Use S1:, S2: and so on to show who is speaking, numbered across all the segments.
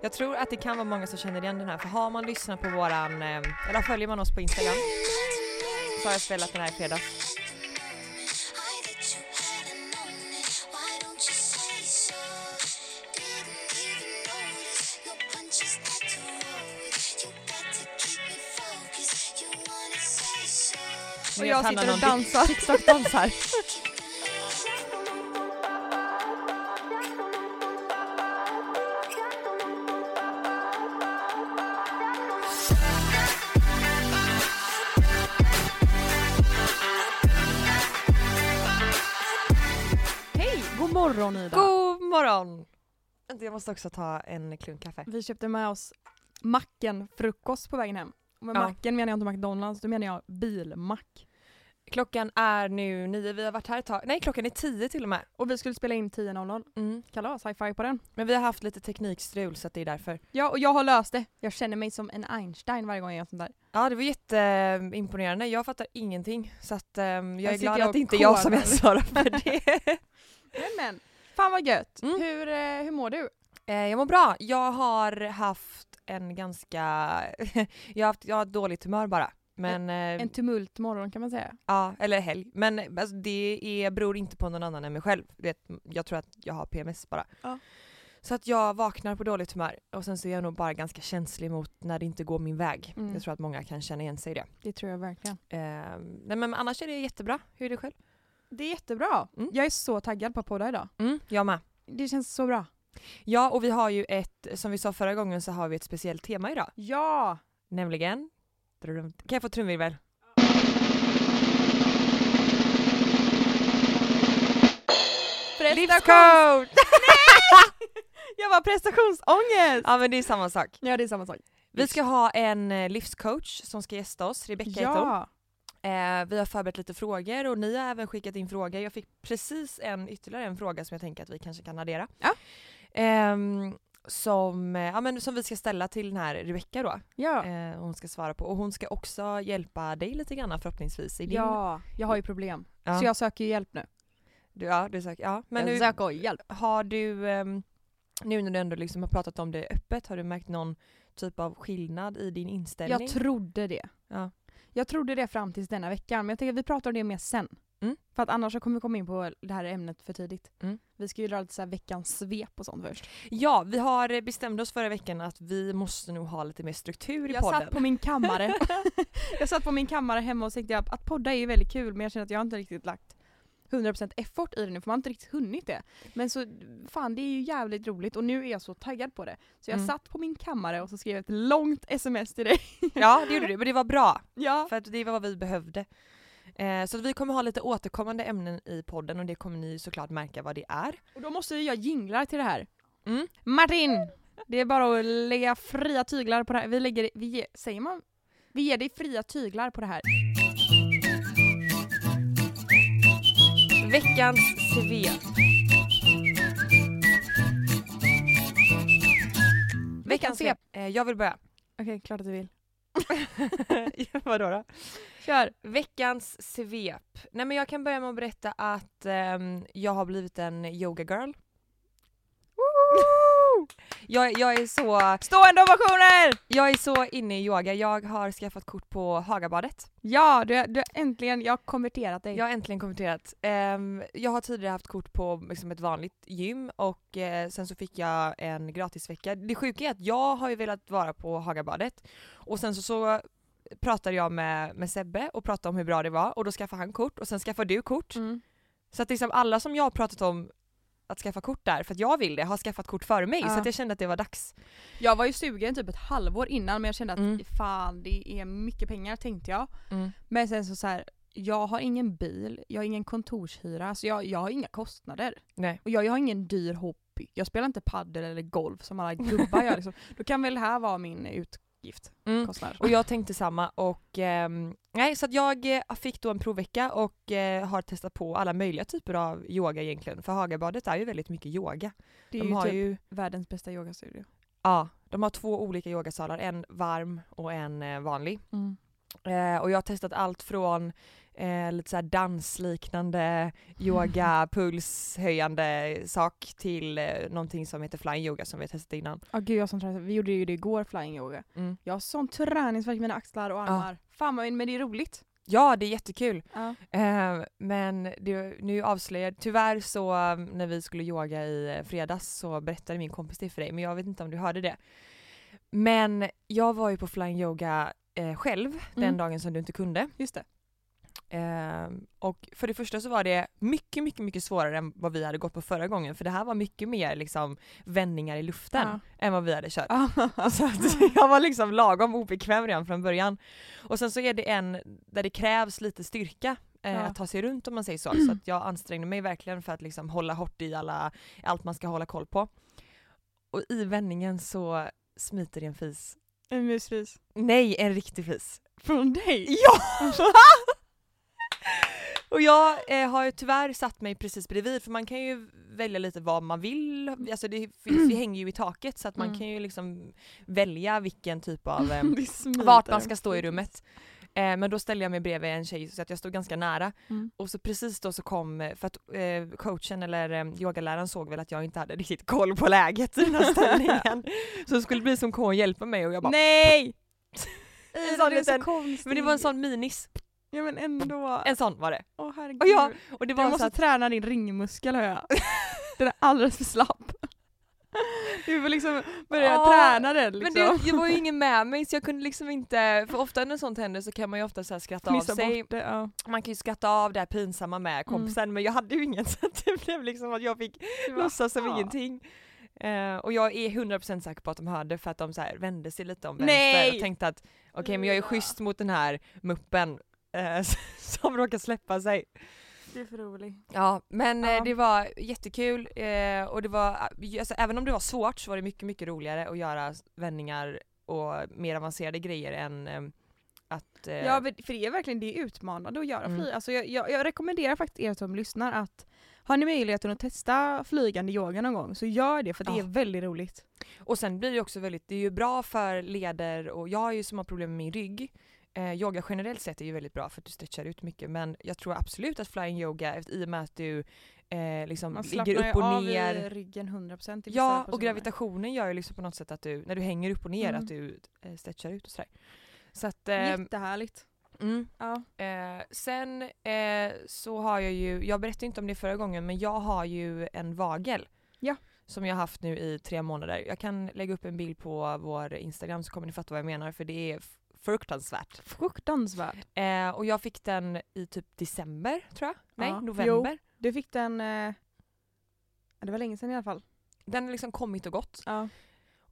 S1: Jag tror att det kan vara många som känner igen den här för har man lyssnat på våran, eh, eller följer man oss på Instagram så har jag spelat den här i fredags.
S2: Och jag sitter och dansar. Hej! morgon Ida!
S1: God morgon! Jag måste också ta en klunk kaffe.
S2: Vi köpte med oss macken frukost på vägen hem. Och med
S1: Ja.
S2: macken menar jag inte McDonalds, då menar jag bilmack.
S1: Klockan är nu nio, vi har varit här ett tag. Nej, klockan är tio till och med.
S2: Och vi skulle spela in 10.00.
S1: Mm.
S2: Kalas, high five på den.
S1: Men vi har haft lite teknikstrul så det är därför.
S2: Ja, och jag har löst det. Jag känner mig som en Einstein varje gång jag gör sånt där.
S1: Ja, det var jätteimponerande. Jag fattar ingenting. Så att, ehm, jag
S2: Här
S1: är glad
S2: jag
S1: att det inte är jag som
S2: kolar.
S1: ansvarar för det.
S2: Men, men. Fan vad gött!
S1: Mm.
S2: Hur, eh, hur mår du?
S1: Eh, jag mår bra. Jag har haft en ganska... jag, har haft, jag har ett dåligt humör bara. Men, eh,
S2: En tumult morgon kan man säga.
S1: ja, eller helg. Men alltså, det är, beror inte på någon annan än mig själv. Det, jag tror att jag har PMS bara.
S2: Ja.
S1: Så att jag vaknar på dåligt humör och sen så är jag nog bara ganska känslig mot när det inte går min väg.
S2: Mm.
S1: Jag tror att många kan känna igen sig i det.
S2: Det tror jag verkligen.
S1: Eh, nej men annars är det jättebra. Hur är det själv?
S2: Det är jättebra.
S1: Mm.
S2: Jag är så taggad på att podda idag.
S1: Mm, jag med.
S2: Det känns så bra.
S1: Ja och vi har ju ett, som vi sa förra gången så har vi ett speciellt tema idag.
S2: Ja!
S1: Nämligen... Kan jag få trumvirvel? Livscoach!
S2: Jag var prestationsångest!
S1: Ja men det är samma sak.
S2: Ja det är samma sak.
S1: Vi ska ha en eh, livscoach som ska gästa oss, Rebecca heter hon. Eh, vi har förberett lite frågor och ni har även skickat in frågor. Jag fick precis en ytterligare en fråga som jag tänker att vi kanske kan addera.
S2: Ja.
S1: Ehm, som, eh, ja, men som vi ska ställa till den här Rebecca då.
S2: Ja.
S1: Eh, hon ska svara på och hon ska också hjälpa dig lite grann förhoppningsvis i din...
S2: ja, jag har ju problem.
S1: Ja.
S2: Så jag söker hjälp nu.
S1: Du, ja, du söker, ja. Men
S2: jag
S1: nu,
S2: söker hjälp.
S1: har du, ehm, nu när du ändå liksom har pratat om det öppet, har du märkt någon typ av skillnad i din inställning?
S2: Jag trodde det.
S1: ja.
S2: Jag trodde det fram tills denna veckan, men jag tänker att vi pratar om det mer sen.
S1: Mm.
S2: För att annars kommer vi komma in på det här ämnet för tidigt.
S1: Mm.
S2: Vi ska ju dra lite så veckans svep och sånt först.
S1: ja, vi har bestämt oss förra veckan att vi måste nog ha lite mer struktur i
S2: Jag
S1: podden.
S2: satt på min kammare. jag satt på min kammare hemma och tänkte att, podda är ju väldigt kul men jag känner att jag inte riktigt lagt 100% effort i det nu för man har inte riktigt hunnit det. Men så fan det är ju jävligt roligt och nu är jag så taggad på det. Så jag
S1: Mm.
S2: satt på min kammare och så skrev ett långt sms till dig.
S1: Ja, det gjorde du, men det var bra.
S2: ja.
S1: För det var vad vi behövde. Eh, så vi kommer ha lite återkommande ämnen i podden och det kommer ni såklart märka vad det är.
S2: Och då måste jag jinglar till det här.
S1: Mm.
S2: Martin! Det är bara att lägga fria tyglar på det här. Vi lägger, vi ger, säger man? Vi ger dig fria tyglar på det här.
S1: Veckans svep. Veckans svep. Eh, jag vill börja.
S2: Okej, klart att du vill.
S1: Vadå då?
S2: Kör!
S1: Veckans svep. Nej men jag kan börja med att berätta att ehm, jag har blivit en yoga girl. Jag, jag, är så,
S2: Stående ovationer!
S1: jag är så inne i yoga. Jag har skaffat kort på Hagabadet.
S2: Ja, du, du äntligen, jag har konverterat dig.
S1: Jag har äntligen konverterat. Ehm, jag har tidigare haft kort på liksom, ett vanligt gym och eh, sen så fick jag en gratisvecka. Det sjuka är att jag har ju velat vara på Hagabadet och sen så, så pratade jag med, med Sebbe och pratade om hur bra det var och då skaffade han kort och sen skaffade du kort.
S2: Mm.
S1: Så att liksom alla som jag har pratat om att skaffa kort där, för att jag vill det, har skaffat kort före mig
S2: Ja.
S1: så jag kände att det var dags.
S2: Jag var ju sugen typ ett halvår innan men jag kände att
S1: Mm.
S2: fan det är mycket pengar tänkte jag.
S1: Mm.
S2: Men sen så, så här, jag har ingen bil, jag har ingen kontorshyra, så jag, jag har inga kostnader.
S1: Nej.
S2: Och jag, jag har ingen dyr hobby. Jag spelar inte paddel eller golf som alla gubbar gör. Liksom. Då kan väl det här vara min utgift,
S1: Mm.
S2: kostnad.
S1: Och jag tänkte samma och ehm, nej så att jag eh, fick då en provvecka och eh, har testat på alla möjliga typer av yoga egentligen för Hagabadet är ju väldigt mycket yoga.
S2: det är
S1: De
S2: ju
S1: har
S2: typ
S1: ju,
S2: världens bästa yogastudio.
S1: ja, de har två olika yogasalar, en varm och en eh, vanlig.
S2: Mm.
S1: Eh, och jag har testat allt från eh, lite såhär dansliknande yoga, pulshöjande sak till eh, någonting som heter flying yoga som vi har testat innan.
S2: Ja gud jag träning. Vi gjorde ju det igår, flying yoga.
S1: Mm.
S2: Jag har sån träningsvärk i mina axlar och armar. Fan vad, men det är roligt.
S1: Ja, det är jättekul.
S2: Ja.
S1: Eh, men det, nu avslöjar tyvärr så um, när vi skulle yoga i eh, fredags så berättade min kompis det för dig, men jag vet inte om du hörde det. Men jag var ju på flying yoga eh, själv den
S2: Mm.
S1: dagen som du inte kunde.
S2: Just det.
S1: Eh, och för det första så var det mycket, mycket, mycket svårare än vad vi hade gått på förra gången, för det här var mycket mer liksom vändningar i luften
S2: Ja.
S1: än vad vi hade kört. Så att jag var liksom lagom obekväm redan från början. Och sen så är det en där det krävs lite styrka eh,
S2: Ja.
S1: att ta sig runt om man säger så. Så att jag ansträngde mig verkligen för att liksom hålla hårt i alla, allt man ska hålla koll på. Och i vändningen så smiter det en fis.
S2: En musfis.
S1: Nej, en riktig fis.
S2: Från dig?
S1: Ja! Och jag eh, har ju tyvärr satt mig precis bredvid för man kan ju välja lite vad man vill, alltså det, finns, det hänger ju i taket så att man
S2: Mm.
S1: kan ju liksom välja vilken typ av eh, vart man ska stå i rummet. Eh, men då ställde jag mig bredvid en tjej så att jag stod ganska nära
S2: Mm.
S1: och så precis då så kom, eh, för att eh, coachen eller eh, yogaläraren såg väl att jag inte hade riktigt koll på läget i den här ställningen. så det skulle bli som K och hjälpa mig och jag bara
S2: Nej!
S1: En sån liten- men det var en sån minis,
S2: Ja men ändå.
S1: en sån var det.
S2: Åh herregud.
S1: Och, jag, och det
S2: du
S1: var så
S2: måste
S1: att,
S2: träna din ringmuskel hör jag. Den är alldeles för slapp. Du får liksom börja
S1: Ja,
S2: träna den
S1: men
S2: liksom.
S1: det, det var ju ingen med mig så jag kunde liksom inte, för ofta när sånt händer så kan man ju ofta så skratta av
S2: Fnissa
S1: sig,
S2: det. Ja.
S1: man kan ju skratta av det här pinsamma med kompisen men jag hade ju inget så det blev liksom att jag fick
S2: Du
S1: låtsas som
S2: "Ah."
S1: ingenting. Eh, och jag är 100% säker på att de hörde för att de så vände sig lite om vänster
S2: Nej!
S1: och tänkte att okej men jag är
S2: Ja.
S1: schysst mot den här muppen eh, som råkar släppa sig.
S2: Du är för rolig.
S1: Ja men eh,
S2: Ja.
S1: det var jättekul eh, och det var, alltså, även om det var svårt så var det mycket mycket roligare att göra vändningar och mer avancerade grejer än eh, att eh,
S2: Ja för det är verkligen det är utmanande att göra
S1: Mm.
S2: flyg. Alltså jag, jag, jag rekommenderar faktiskt er som lyssnar att har ni möjligheten att testa flygande yoga någon gång så gör det för det
S1: Ja.
S2: är väldigt roligt.
S1: Och sen blir det också väldigt, det är ju bra för leder och jag är ju som har problem med min rygg. Eh, yoga generellt sett är ju väldigt bra för att du stretchar ut mycket men jag tror absolut att flying yoga i och med att du eh, liksom
S2: Man
S1: ligger upp och
S2: av
S1: ner.
S2: i ryggen 100% i
S1: Ja och gravitationen gör ju liksom på något sätt att du, när du hänger upp och ner,
S2: Mm.
S1: att du eh, stretchar ut och sådär. Så att, eh,
S2: Jättehärligt.
S1: mm.
S2: Ja.
S1: Eh, sen eh, så har jag ju, jag berättade inte om det förra gången men jag har ju en vagel.
S2: Ja.
S1: Som jag har haft nu i tre månader. Jag kan lägga upp en bild på vår Instagram så kommer ni fatta vad jag menar för det är fruktansvärt.
S2: Fruktansvärt.
S1: Eh, och jag fick den i typ december tror jag. Nej,
S2: Ja.
S1: november.
S2: Du fick den, eh, det var länge sedan i alla fall.
S1: Den har liksom kommit och gått.
S2: Ja.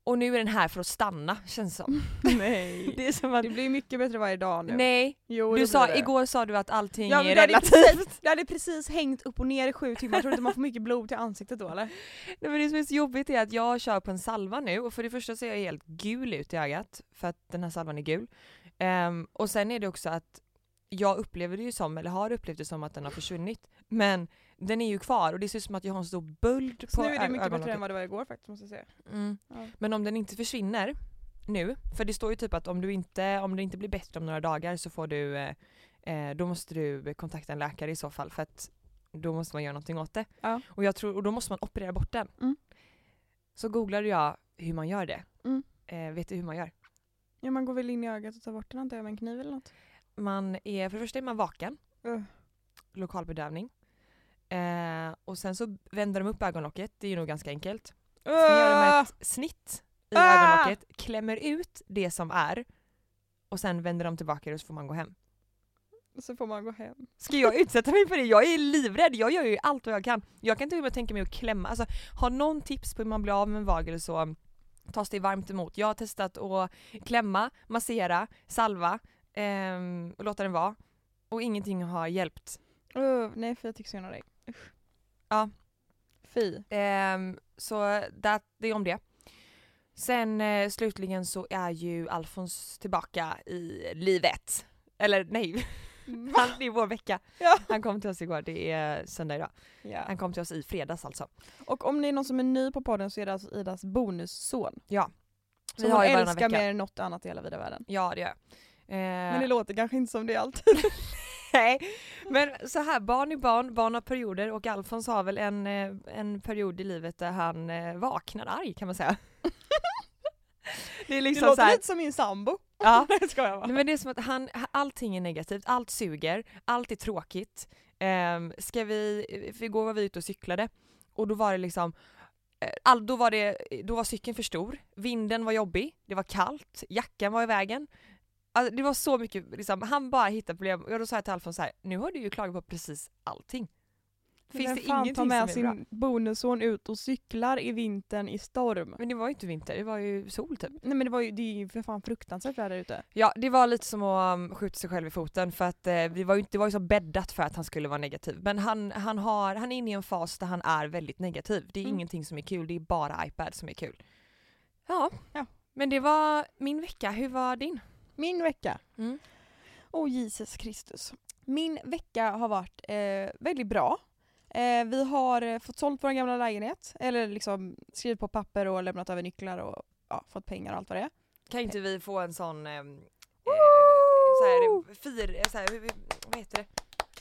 S1: Och nu är den här för att stanna känns som.
S2: Nej.
S1: Det är som att,
S2: Det blir mycket bättre varje dag nu.
S1: nej,
S2: Jo,
S1: du sa,
S2: det.
S1: igår sa du att allting
S2: Ja,
S1: är relativt.
S2: precis- Det hade precis hängt upp och ner i sju timmar, tror du inte man får mycket blod till ansiktet då eller?
S1: Nej, men det som är så jobbigt är att jag kör på en salva nu och för det första ser jag helt gul ut i ögat för att den här salvan är gul. Ehm, och sen är det också att jag upplever det ju som, eller har upplevt det som att den har försvunnit. Men den är ju kvar och det ser ut som att jag har en stor böld
S2: Så
S1: på
S2: nu är det mycket bättre än vad det var igår faktiskt måste jag säga.
S1: Mm.
S2: Ja.
S1: Men om den inte försvinner nu, för det står ju typ att om, du inte, om det inte blir bättre om några dagar så får du, eh, eh, då måste du kontakta en läkare i så fall för att då måste man göra någonting åt det.
S2: Ja.
S1: Och, jag tror, och då måste man operera bort den.
S2: Mm.
S1: Så googlade jag hur man gör det.
S2: Mm.
S1: Eh, vet du hur man gör?
S2: Ja man går väl in i ögat och tar bort den antar jag med en kniv eller något.
S1: Man är, för det första är man vaken,
S2: Uh.
S1: lokalbedövning. Eh, och sen så vänder de upp ögonlocket, det är ju nog ganska enkelt. Sen gör de
S2: Uh.
S1: ett snitt i
S2: Ah!
S1: ögonlocket, klämmer ut det som är och sen vänder de tillbaka och så får man gå hem.
S2: Så får man gå hem.
S1: Ska jag utsätta mig för det? Jag är livrädd, jag gör ju allt vad jag kan. Jag kan och med tänka mig att klämma, alltså har någon tips på hur man blir av med en vagel så tas det varmt emot. Jag har testat att klämma, massera, salva ehm, och låta den vara. Och ingenting har hjälpt.
S2: Uh, nej för jag tycker synd om dig. Usch.
S1: Ja.
S2: Fy.
S1: Ehm, så det, det är om det. Sen eh, slutligen så är ju Alfons tillbaka i livet. Eller nej, han, det är vår vecka.
S2: Ja.
S1: Han kom till oss igår, det är söndag idag.
S2: Ja.
S1: Han kom till oss i fredags alltså.
S2: Och om ni är någon som är ny på podden så är det alltså Idas bonusson.
S1: Ja.
S2: Som
S1: Vi
S2: hon
S1: har ju varannan
S2: älskar
S1: vecka.
S2: mer än något annat i hela vida världen.
S1: Ja det gör jag.
S2: Men det låter kanske inte som det alltid.
S1: Nej, men så här, barn är barn, barn har perioder och Alfons har väl en, eh, en period i livet där han eh, vaknar arg kan man säga.
S2: det är liksom det låter här, lite som min sambo.
S1: Ja. Ska jag Nej, men det är som att han, allting är negativt, allt suger, allt är tråkigt. Um, ska vi, för igår var vi ute och cyklade och då var det liksom eh, All, då, var det, då var cykeln för stor, vinden var jobbig, det var kallt, jackan var i vägen. Alltså, det var så mycket, liksom, han bara hittade problem och då sa jag till Alfons så här, nu har du ju klagat på precis allting.
S2: Finns det fan tar med sin bonusson ut och cyklar i vintern i storm?
S1: Men det var ju inte vinter, det var ju sol typ.
S2: Nej men det var ju, det är ju för fan fruktansvärt väder ute.
S1: Ja det var lite som att um, skjuta sig själv i foten för att eh, vi var ju, det var ju så bäddat för att han skulle vara negativ. Men han, han, har, han är inne i en fas där han är väldigt negativ. Det är mm. ingenting som är kul, det är bara iPad som är kul. Ja. ja. Men det var min vecka, hur var din?
S2: Min vecka? Mm. Oh Jesus Kristus. Min vecka har varit eh, väldigt bra. Eh, vi har eh, fått sålt vår gamla lägenhet, eller liksom skrivit på papper och lämnat över nycklar och ja, fått pengar och allt vad det är.
S1: Kan inte vi få en sån, eh, så här, fir, så här, vad heter det?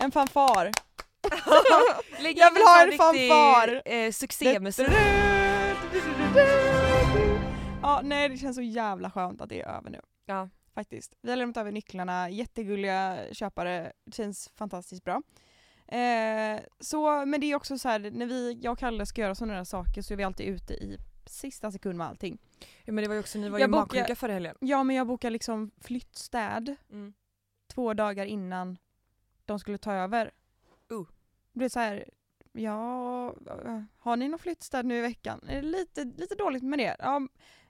S2: En fanfar.
S1: Jag vill ha en fanfar! Eh, succémusik.
S2: ja, nej det känns så jävla skönt att det är över nu.
S1: Ja.
S2: Faktiskt. Vi har lämnat över nycklarna, jättegulliga köpare, det känns fantastiskt bra. Eh, så, men det är också så här, när vi, jag och Kalle ska göra sådana där saker så är vi alltid ute i sista sekund med allting.
S1: Ja men det var ju också, ni var ju magsjuka förra helgen.
S2: Ja men jag bokade liksom flyttstäd mm. två dagar innan de skulle ta över.
S1: Uh.
S2: Det är så här, ja, har ni någon flyttstäd nu i veckan? Lite, lite dåligt med det? Ja,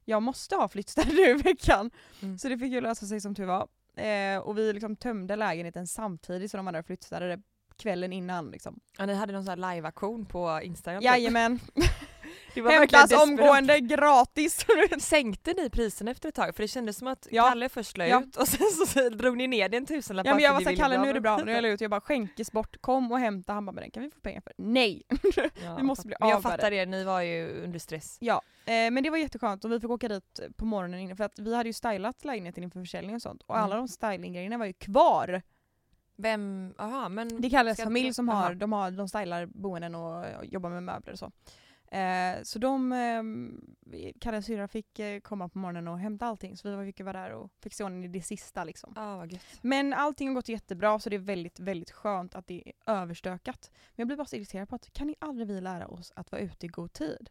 S2: jag måste ha flyttstäd nu i veckan. Mm. Så det fick ju lösa sig som tur var. Eh, och vi liksom tömde lägenheten samtidigt som de andra flyttstädade kvällen innan liksom.
S1: Ja ni hade någon sån här live-aktion på Instagram?
S2: Typ. Jajamän. Hämtas omgående gratis.
S1: Sänkte ni priserna efter ett tag? För det kändes som att ja. Kalle först la ja. ut och sen så drog ni ner det en tusenlapp.
S2: Ja men jag var såhär, Kalle nu är det bra, nu är jag ut, jag bara skänkes bort, kom och hämta, han bara men den kan vi få pengar för. Nej!
S1: Ja, vi måste bli av jag fattar det, ni var ju under stress.
S2: Ja, eh, men det var jätteskönt och vi fick åka dit på morgonen innan för att vi hade ju stylat lägenheten inför försäljning och sånt och alla mm. de stylinggrejerna var ju kvar.
S1: Vem, aha men...
S2: Det kallas familj som har, de, har, de stylar boenden och jobbar med möbler och så. Eh, så de, eh, Kalles syrra fick eh, komma på morgonen och hämta allting så vi fick vara där och fixa ordning i det sista liksom.
S1: Ah, vad
S2: Men allting har gått jättebra så det är väldigt, väldigt skönt att det är överstökat. Men jag blir bara så irriterad på att kan ni aldrig vi lära oss att vara ute i god tid?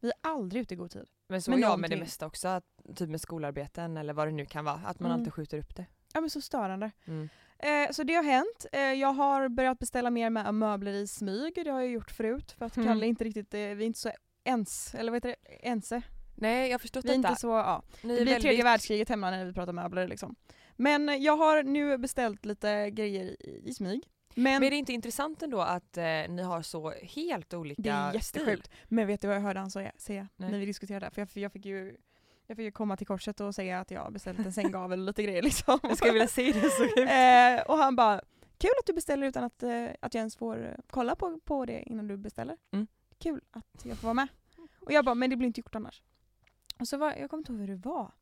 S2: Vi är aldrig ute i god tid.
S1: Men så är jag med det mesta också, att, typ med skolarbeten eller vad det nu kan vara, att man mm. alltid skjuter upp det.
S2: Ja men så störande. Mm. Eh, så det har hänt. Eh, jag har börjat beställa mer med möbler i smyg, det har jag gjort förut för att mm. Kalle inte riktigt, eh, vi är inte så ens, eller vad heter det, ense.
S1: Nej jag har förstått
S2: vi är
S1: detta.
S2: Inte så, ja. det blir väldigt... tredje världskriget hemma när vi pratar möbler liksom. Men jag har nu beställt lite grejer i, i smyg.
S1: Men, men är det inte intressant ändå att eh, ni har så helt olika
S2: Det är jättesjukt. Stil? Men vet du vad jag hörde han säga när vi diskuterade? För jag, jag fick ju jag fick komma till korset och säga att jag beställt en sänggavel och lite grejer liksom.
S1: Jag skulle vilja se det så
S2: eh, Och han bara, kul att du beställer utan att, eh, att jag ens får kolla på, på det innan du beställer. Mm. Kul att jag får vara med. Och jag bara, men det blir inte gjort annars. Och så var, jag kommer inte ihåg hur det var.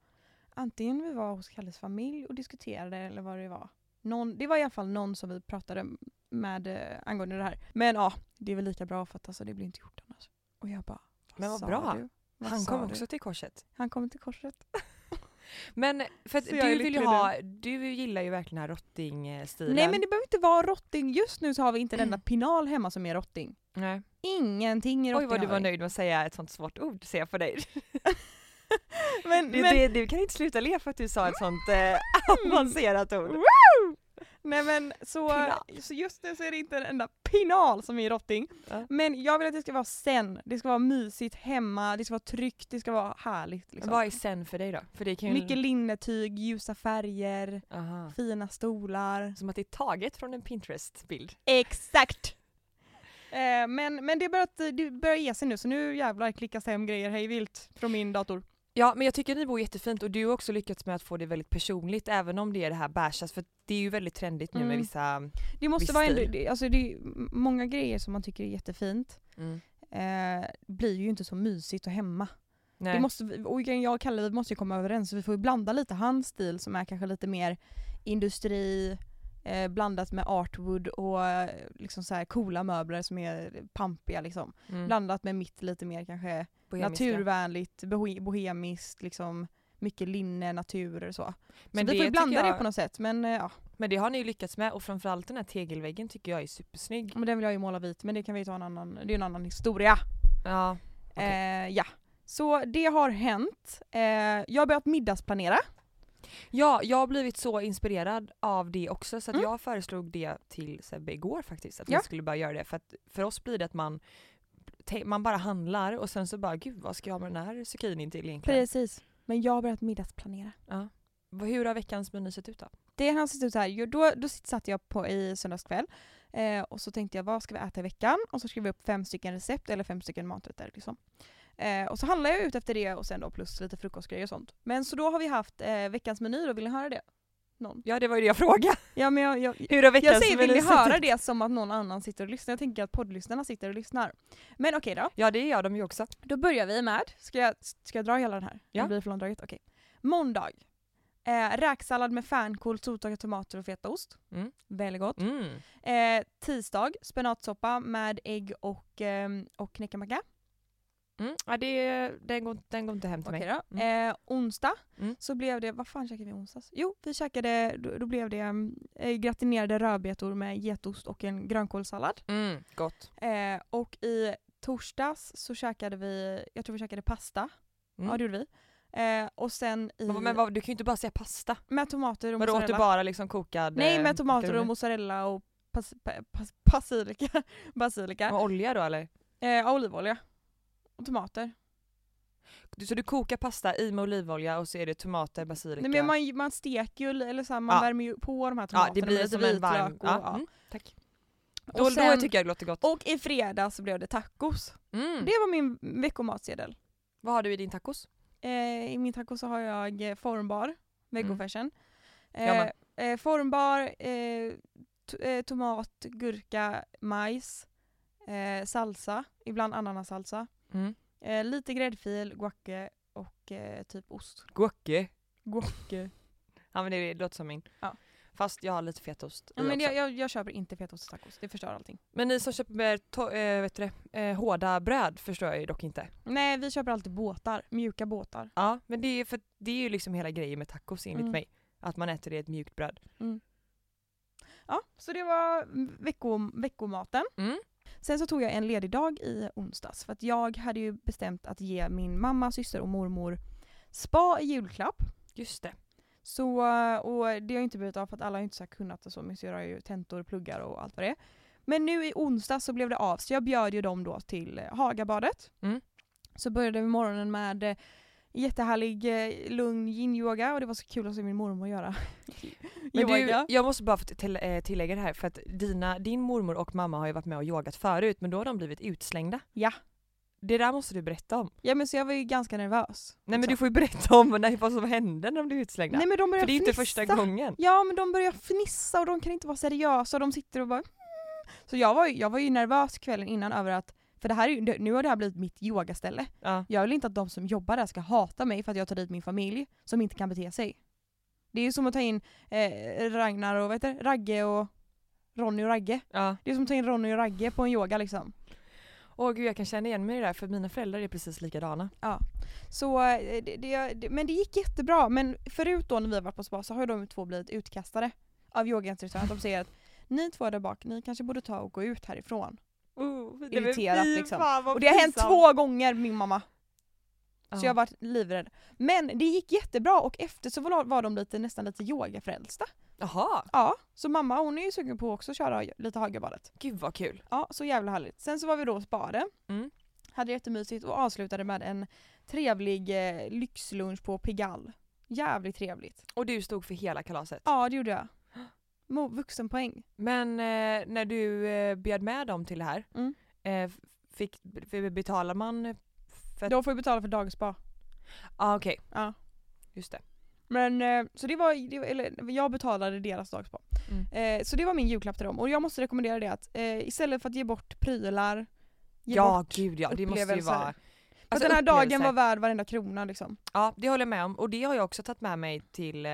S2: Antingen vi var hos Kalles familj och diskuterade eller vad det var. Någon, det var i alla fall någon som vi pratade med eh, angående det här. Men ja, det är väl lika bra för att alltså, det blir inte gjort annars. Och jag bara, vad
S1: Men vad bra. Du? Han kom också till korset.
S2: Han kom till korset.
S1: Men för att du vill ju ha, du gillar ju verkligen den här rottingstilen.
S2: Nej men det behöver inte vara rotting, just nu så har vi inte en enda pinal hemma som är rotting.
S1: Nej.
S2: Ingenting i rotting
S1: Oj vad du var nöjd med att säga ett sånt svårt ord, ser jag på dig.
S2: men,
S1: du,
S2: men...
S1: du kan inte sluta le för att du sa ett sånt eh, avancerat ord.
S2: Nej men så, så just nu så är det inte en enda pinal som är rotting. Ja. Men jag vill att det ska vara sen, det ska vara mysigt hemma, det ska vara tryggt, det ska vara härligt. Liksom.
S1: Vad är sen för dig då? För det kan ju...
S2: Mycket linnetyg, ljusa färger, Aha. fina stolar.
S1: Som att det är taget från en Pinterest-bild.
S2: Exakt! Eh, men, men det börjar, det börjar ge sig nu så nu jävlar klickas hem grejer hej vilt från min dator.
S1: Ja men jag tycker ni bor jättefint och du har också lyckats med att få det väldigt personligt även om det är det här bashas för det är ju väldigt trendigt nu mm. med vissa
S2: Det måste vara ändå, det, alltså det är många grejer som man tycker är jättefint mm. eh, blir ju inte så mysigt och hemma.
S1: Nej.
S2: Det måste, och jag och Kalle vi måste ju komma överens så vi får ju blanda lite hans stil som är kanske lite mer industri eh, blandat med artwood och eh, liksom så här coola möbler som är pampiga liksom.
S1: Mm.
S2: Blandat med mitt lite mer kanske
S1: Bohemiska.
S2: naturvänligt, bohe- bohemiskt liksom mycket linne, natur och så.
S1: Men
S2: så vi får blanda
S1: tycker
S2: det
S1: jag-
S2: på något sätt men eh, ja,
S1: Men det har ni ju lyckats med och framförallt den här tegelväggen tycker jag är supersnygg.
S2: men den vill jag ju måla vit men det kan vi ta en annan, det är en annan historia.
S1: Ja. Okej.
S2: Eh, ja. Så det har hänt. Eh, jag har börjat middagsplanera.
S1: Ja, jag har blivit så inspirerad av det också så att
S2: Mm.
S1: jag föreslog det till Sebbe igår faktiskt. Att
S2: Ja.
S1: vi skulle börja göra det för att för oss blir det att man man bara handlar och sen så bara gud vad ska jag ha med den här zucchinin till egentligen?
S2: Precis. Men jag har börjat middagsplanera.
S1: Ja. Hur har veckans meny sett ut då?
S2: Det har sett ut så här. Då, då satt jag på i söndagskväll eh, och så tänkte jag vad ska vi äta i veckan? Och så skrev jag upp fem stycken recept eller fem stycken maträtter. Liksom. Eh, och så handlar jag ut efter det och sen då plus lite frukostgrejer och sånt. Men så då har vi haft eh, veckans meny då, vill ni höra det? Någon?
S1: Ja det var ju det jag frågade.
S2: Ja men jag, jag,
S1: Hur har veckans
S2: jag säger vill ni höra det som att någon annan sitter och lyssnar. Jag tänker att poddlyssnarna sitter och lyssnar. Men okej då.
S1: Ja det gör de ju också.
S2: Då börjar vi med, ska jag, ska jag dra hela den här?
S1: Ja.
S2: Det blir för långdraget? Okej. Måndag. Eh, räksallad med fänkål, soltorkade tomater och fetaost.
S1: Mm.
S2: Väldigt gott.
S1: Mm.
S2: Eh, tisdag, spenatsoppa med ägg och, ehm, och knäckemacka.
S1: Mm. Ja, det, den, går, den går inte hem till
S2: Okej
S1: mig.
S2: då. Eh, onsdag
S1: Mm.
S2: så blev det, vad fan käkade vi onsdags? Jo, vi käkade, då, då blev det mm, eh, gratinerade rödbetor med getost och en grönkålssallad.
S1: Mm. Gott.
S2: Eh, och i torsdags så käkade vi, jag tror vi käkade pasta.
S1: Mm.
S2: Ja det gjorde vi. Eh, och sen i,
S1: Men, men vad, du kan ju inte bara säga pasta.
S2: med tomater och
S1: Men du åt du
S2: mozzarella.
S1: bara liksom kokad
S2: Nej
S1: eh,
S2: med tomater och mozzarella och pas, pa, pas, basilika. basilika.
S1: Och olja då eller?
S2: Eh, ja, olivolja. Och tomater.
S1: Du- Så du kokar pasta i med olivolja och så är det tomater, basilika?
S2: Nej, men man, man steker ju, eller så här, man
S1: Ja.
S2: värmer ju på de här
S1: ja
S2: tomaterna
S1: det blir
S2: med lite
S1: som en
S2: vitlök
S1: varm...
S2: och,
S1: Ja.
S2: ja.
S1: Mm. Tack.
S2: Och
S1: Då,
S2: sen-
S1: då tycker jag det låter gott.
S2: Och i fredags så blev det tacos.
S1: Mm.
S2: Det var min veckomatsedel.
S1: Vad har du i din tacos?
S2: Eh, I min taco så har jag eh, formbar, vegofärsen.
S1: Mm. Jag
S2: Eh,
S1: med.
S2: eh, formbar, eh, t- eh, tomat, gurka, majs, eh, salsa, ibland ananassalsa.
S1: Mm.
S2: Eh, lite gräddfil, guacke och eh, typ ost.
S1: Guacke.
S2: Guacke.
S1: Ja men det, låter som min.
S2: Ja.
S1: Fast jag har lite fetaost
S2: Ja, men jag, jag, jag köper inte fetaost i tacos, det förstör allting.
S1: Men ni som köper to- eh, vet du det, eh, hårda bröd förstår jag ju dock inte.
S2: Nej vi köper alltid båtar, mjuka båtar.
S1: Ja men det är ju för det är ju liksom hela grejen med tacos enligt
S2: Mm.
S1: mig. Att man äter det i ett mjukt bröd.
S2: Ja, så det var vecko, veckomaten.
S1: Mm.
S2: Sen så tog jag en ledig dag i onsdags för att jag hade ju bestämt att ge min mamma, syster och mormor spa i julklapp.
S1: Just det.
S2: Så, och det har inte blivit av för att alla har inte så kunnat och så, min syrra har ju tentor, pluggar och allt vad det är. Men nu i onsdag så blev det av, så jag bjöd ju dem då till eh, Hagabadet.
S1: Mm.
S2: Så började vi morgonen med eh, jättehärlig eh, lugn yin-yoga och det var så kul att se min mormor göra
S1: Men du, jag måste bara få till, eh, tillägga det här för att dina, din mormor och mamma har ju varit med och yogat förut men då har de blivit utslängda.
S2: Ja.
S1: Det där måste du berätta om.
S2: Ja men så jag var ju ganska nervös.
S1: Nej men
S2: liksom.
S1: du får ju berätta om när, vad som hände när de blev utslängda.
S2: Nej men de
S1: för det är ju inte första gången.
S2: Ja men de börjar fnissa och de kan inte vara seriösa och de sitter och bara mm. Så jag var, ju, jag var ju nervös kvällen innan över att, för det här är, nu har det här blivit mitt yogaställe.
S1: Ja.
S2: Jag vill inte att de som jobbar där ska hata mig för att jag tar dit min familj som inte kan bete sig. Det är ju som att ta in eh, Ragnar och vad heter? Ragge och Ronny och Ragge.
S1: ja.
S2: Det är som att ta in Ronny och Ragge på en yoga liksom.
S1: Åh gud jag kan känna igen mig i det där för mina föräldrar är precis likadana.
S2: Så, eh, det, det, men det gick jättebra. Men förut då när vi har varit på spa så har de två blivit utkastade av yogainstruktören. De säger att ni två där bak, ni kanske borde ta och gå ut härifrån.
S1: Oh,
S2: Irriterat, liksom.
S1: fan,
S2: Och det har hänt två gånger min mamma. Så jag har varit livrädd. Men det gick jättebra och efter så var, de lite, nästan lite yogafrälsta.
S1: Jaha,
S2: Ja, så mamma hon är ju sugen på också att köra lite Hagabadet.
S1: gud vad kul.
S2: Ja, så jävla härligt. Sen så var vi då och sparade.
S1: Mm.
S2: Hade jättemysigt och avslutade med en trevlig eh, lyxlunch på Pigalle. Jävligt trevligt.
S1: Och du stod för hela kalaset.
S2: Ja det gjorde jag. Vuxenpoäng.
S1: Men eh, när du eh, bjöd med dem till det här,
S2: Mm.
S1: eh, fick, betalar man för.
S2: Då får vi betala för dagspa.
S1: ah, okej,
S2: Ja.
S1: just det.
S2: Men eh, så det var, det var eller jag betalade deras dagspa.
S1: Mm.
S2: Eh, så det var min julklapp till dem och jag måste rekommendera det att eh, istället för att ge bort prylar, ge
S1: Ja
S2: bort
S1: gud ja, det måste ju vara... Alltså
S2: den här dagen var värd varenda krona liksom.
S1: Ja, det håller jag med om. Och det har jag också tagit med mig till,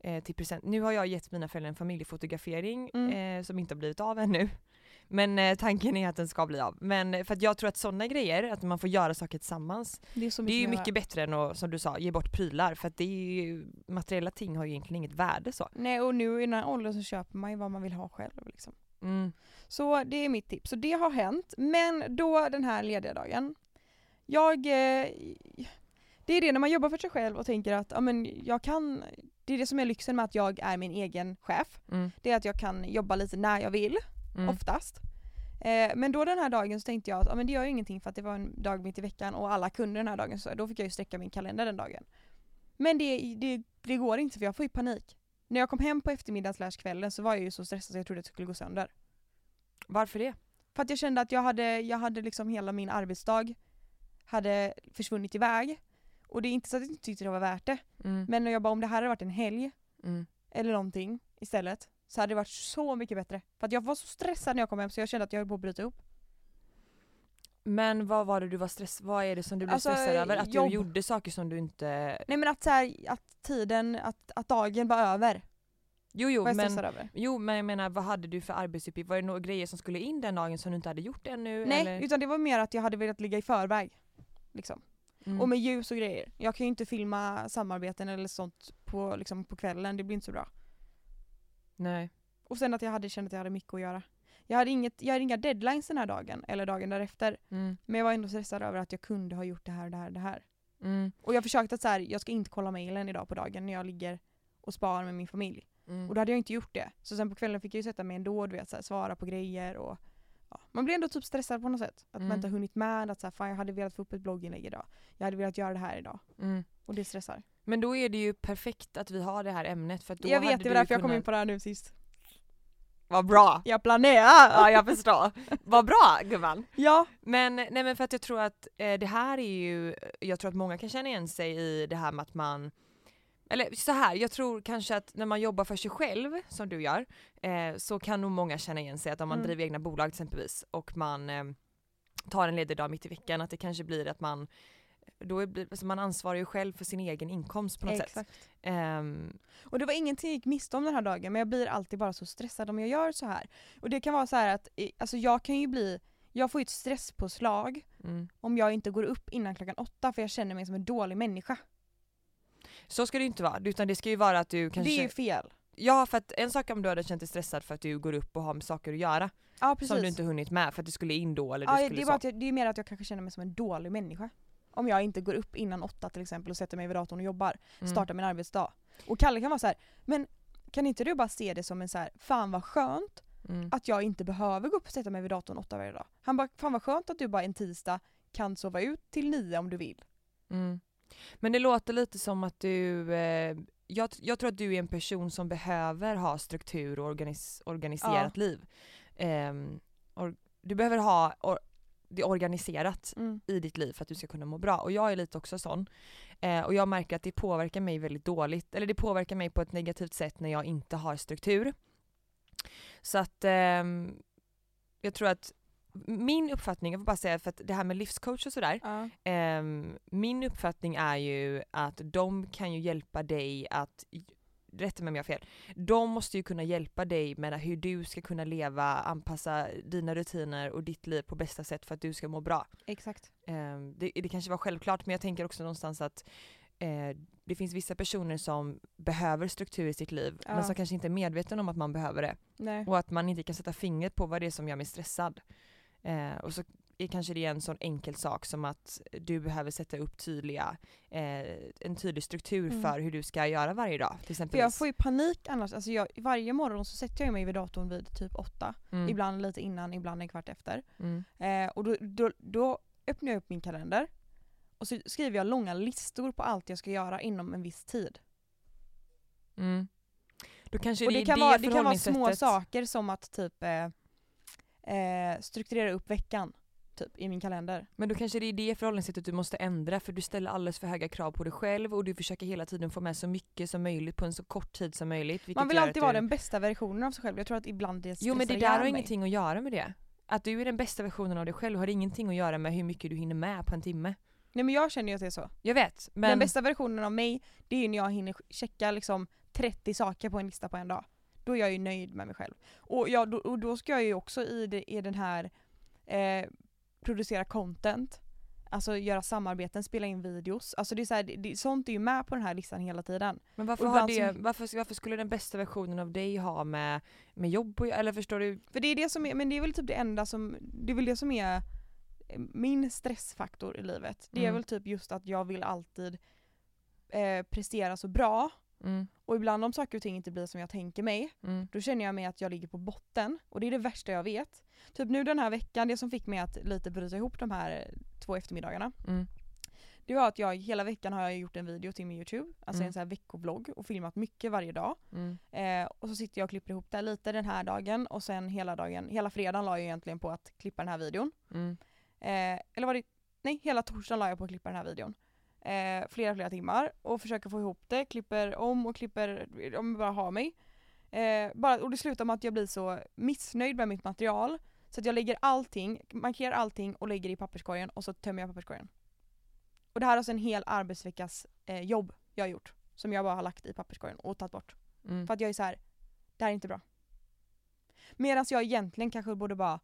S1: eh, till present. Nu har jag gett mina föräldrar en familjefotografering
S2: Mm.
S1: eh, som inte har blivit av ännu. Men eh, tanken är att den ska bli av. Men eh, för att jag tror att sådana grejer, att man får göra saker tillsammans,
S2: Det är så
S1: det är ju
S2: göra.
S1: mycket bättre än att, som du sa, ge bort prylar. För att det är ju, materiella ting har ju egentligen inget värde så.
S2: Nej och nu i den här åldern så köper man ju vad man vill ha själv liksom.
S1: Mm.
S2: Så det är mitt tips. Så det har hänt. Men då den här lediga dagen. Jag... Eh, det är det när man jobbar för sig själv och tänker att ja, men jag kan... Det är det som är lyxen med att jag är min egen chef.
S1: Mm.
S2: Det är att jag kan jobba lite när jag vill,
S1: Mm.
S2: oftast. Eh, men då den här dagen så tänkte jag att ja, men det gör ju ingenting för att det var en dag mitt i veckan och alla kunde den här dagen så då fick jag ju sträcka min kalender den dagen. Men det, det, det går inte för jag får ju panik. När jag kom hem på eftermiddagen slash kvällen så var jag ju så stressad så jag trodde att det skulle gå sönder.
S1: Varför det?
S2: För att jag kände att jag hade, jag hade liksom hela min arbetsdag hade försvunnit iväg. Och det är inte så att jag inte tyckte det var värt det.
S1: Mm.
S2: Men jag bara om det här hade varit en helg
S1: Mm.
S2: eller någonting istället så hade det varit så mycket bättre. För att jag var så stressad när jag kom hem så jag kände att jag höll på att bryta ihop.
S1: Men vad var det du var stress vad är det som du blev
S2: Alltså,
S1: stressad över? Att
S2: jobb.
S1: du gjorde saker som du inte...
S2: Nej men att, så här, att tiden, att, att dagen var över
S1: Jo jo men,
S2: stressad över.
S1: jo men jag menar vad hade du för arbetsuppgift? Var det några grejer som skulle in den dagen som du inte hade gjort ännu?
S2: Nej
S1: eller?
S2: utan det var mer att jag hade velat ligga i förväg. Liksom.
S1: Mm.
S2: Och med ljus och grejer. Jag kan ju inte filma samarbeten eller sånt på, liksom, på kvällen, det blir inte så bra.
S1: Nej.
S2: Och sen att jag hade känt att jag hade mycket att göra. Jag hade, inget, jag hade inga deadlines den här dagen, eller dagen därefter.
S1: Mm.
S2: Men jag var ändå stressad över att jag kunde ha gjort det här, det här, det här.
S1: Mm.
S2: Och jag försökte att så här, jag ska inte kolla mailen idag på dagen när jag ligger och sparar med min familj.
S1: Mm.
S2: Och då hade jag inte gjort det. Så sen på kvällen fick jag ju sätta mig ändå och du vet, så här, svara på grejer och ja. Man blir ändå typ stressad på något sätt. Att man
S1: Mm.
S2: inte har hunnit med att så här, fan jag hade velat få upp ett blogginlägg idag. Jag hade velat göra det här idag.
S1: Mm.
S2: Och det stressar.
S1: Men då är det ju perfekt att vi har det här ämnet för då
S2: jag vet, det var därför jag kom
S1: kunnat-
S2: in på det här nu sist.
S1: Vad bra!
S2: Jag planerar!
S1: Ja jag förstår. Vad bra gumman!
S2: Ja.
S1: Men, nej men för att jag tror att eh, det här är ju, jag tror att många kan känna igen sig i det här med att man eller så här, jag tror kanske att när man jobbar för sig själv, som du gör, eh, så kan nog många känna igen sig att om man
S2: Mm.
S1: driver egna bolag exempelvis och man eh, tar en ledig dag mitt i veckan, att det kanske blir att man då är, alltså man ansvarar ju själv för sin egen inkomst på något sätt.
S2: Exakt.
S1: Ehm,
S2: Och det var ingenting jag gick miste om den här dagen men jag blir alltid bara så stressad om jag gör så här. Och det kan vara så här att, alltså jag kan ju bli, jag får ju ett stresspåslag
S1: mm.
S2: om jag inte går upp innan klockan åtta för jag känner mig som en dålig människa.
S1: Så ska det ju inte vara, utan det ska ju vara att du kanske...
S2: Det är ju fel.
S1: Ja för att en sak om du hade känt dig stressad för att du går upp och har med saker att göra
S2: Ja precis.
S1: som du inte hunnit med för att du skulle in då eller du
S2: ja,
S1: skulle
S2: det, är bara att jag, det är mer att jag kanske känner mig som en dålig människa. Om jag inte går upp innan åtta till exempel och sätter mig vid datorn och jobbar.
S1: Mm.
S2: Startar min arbetsdag. Och Kalle kan vara så här, men kan inte du bara se det som en så här, fan vad skönt
S1: Mm.
S2: att jag inte behöver gå upp och sätta mig vid datorn åtta varje dag. Han bara, fan vad skönt att du bara en tisdag kan sova ut till nio om du vill.
S1: Mm. Men det låter lite som att du, eh, jag, jag tror att du är en person som behöver ha struktur och organis, organiserat liv. Ehm, or, du behöver ha or, det organiserat i ditt liv för att du ska kunna må bra. Och jag är lite också sån. Eh, och jag märker att det påverkar mig väldigt dåligt, eller det påverkar mig på ett negativt sätt när jag inte har struktur. Så att ehm, jag tror att min uppfattning, jag får bara säga för att det här med livscoach och sådär,
S2: Ja.
S1: Ehm, min uppfattning är ju att de kan ju hjälpa dig att, rätta mig om jag har fel, de måste ju kunna hjälpa dig med hur du ska kunna leva, anpassa dina rutiner och ditt liv på bästa sätt för att du ska må bra.
S2: Exakt.
S1: Ehm, det, det kanske var självklart men jag tänker också någonstans att eh, det finns vissa personer som behöver struktur i sitt liv
S2: Ja.
S1: men som kanske inte är medveten om att man behöver det
S2: Nej.
S1: och att man inte kan sätta fingret på vad det är som gör mig stressad. Eh, och så är kanske det är en sån enkel sak som att du behöver sätta upp tydliga, eh, en tydlig struktur
S2: Mm.
S1: för hur du ska göra varje dag till
S2: För
S1: exempel.
S2: jag får ju panik annars. Alltså jag, varje morgon så sätter jag mig vid datorn vid typ åtta.
S1: mm.
S2: Ibland lite innan, ibland en kvart efter.
S1: Mm.
S2: Eh, och då, då, då öppnar jag upp min kalender och så skriver jag långa listor på allt jag ska göra inom en viss tid.
S1: Mm.
S2: Och
S1: det,
S2: det kan, vara, det kan vara små saker som att typ eh, eh, strukturera upp veckan typ, i min kalender.
S1: Men då kanske det är det förhållningssättet du måste ändra för du ställer alldeles för höga krav på dig själv och du försöker hela tiden få med så mycket som möjligt på en så kort tid som möjligt.
S2: Man vill alltid vara
S1: du...
S2: den bästa versionen av sig själv. Jag tror att ibland det
S1: Jo men det där har
S2: mig.
S1: ingenting att göra med det. Att du är den bästa versionen av dig själv har ingenting att göra med hur mycket du hinner med på en timme.
S2: Nej men jag känner ju att det är så.
S1: Jag vet, men...
S2: Den bästa versionen av mig, det är ju när jag hinner checka liksom 30 saker på en lista på en dag. Då är jag ju nöjd med mig själv. Och, jag, då, och då ska jag ju också i, det, i den här eh, producera content, alltså göra samarbeten, spela in videos. Alltså det är så här, det, sånt är ju med på den här listan hela tiden.
S1: Men varför,
S2: Och
S1: har det,
S2: så-
S1: varför, varför skulle den bästa versionen av dig ha med, med jobb göra? Eller förstår du?
S2: För det är det som är, men det är väl typ det enda som, det är väl det som är eh, min stressfaktor i livet. Det är
S1: Mm.
S2: väl typ just att jag vill alltid eh, prestera så bra
S1: Mm,
S2: och ibland om saker och ting inte blir som jag tänker mig
S1: mm,
S2: då känner jag mig att jag ligger på botten och det är det värsta jag vet. Typ nu den här veckan, det som fick mig att lite bryta ihop de här två eftermiddagarna
S1: mm,
S2: det var att jag hela veckan har jag gjort en video till min youtube, alltså
S1: Mm.
S2: en sån här veckovlogg och filmat mycket varje dag.
S1: mm,
S2: Eh, och så sitter jag och klipper ihop det lite den här dagen och sen hela dagen, hela fredagen la jag egentligen på att klippa den här videon.
S1: mm,
S2: Eh, eller var det, nej hela torsdagen la jag på att klippa den här videon. Eh, flera flera timmar och försöker få ihop det, klipper om och klipper, om jag bara har mig. Eh, bara, och det slutar med att jag blir så missnöjd med mitt material så att jag lägger allting, markerar allting och lägger i papperskorgen och så tömmer jag papperskorgen. Och det här är alltså en hel arbetsveckas eh, jobb jag har gjort. Som jag bara har lagt i papperskorgen och tagit bort.
S1: mm.
S2: För att jag är så här, det här är inte bra. Medan jag egentligen kanske borde bara,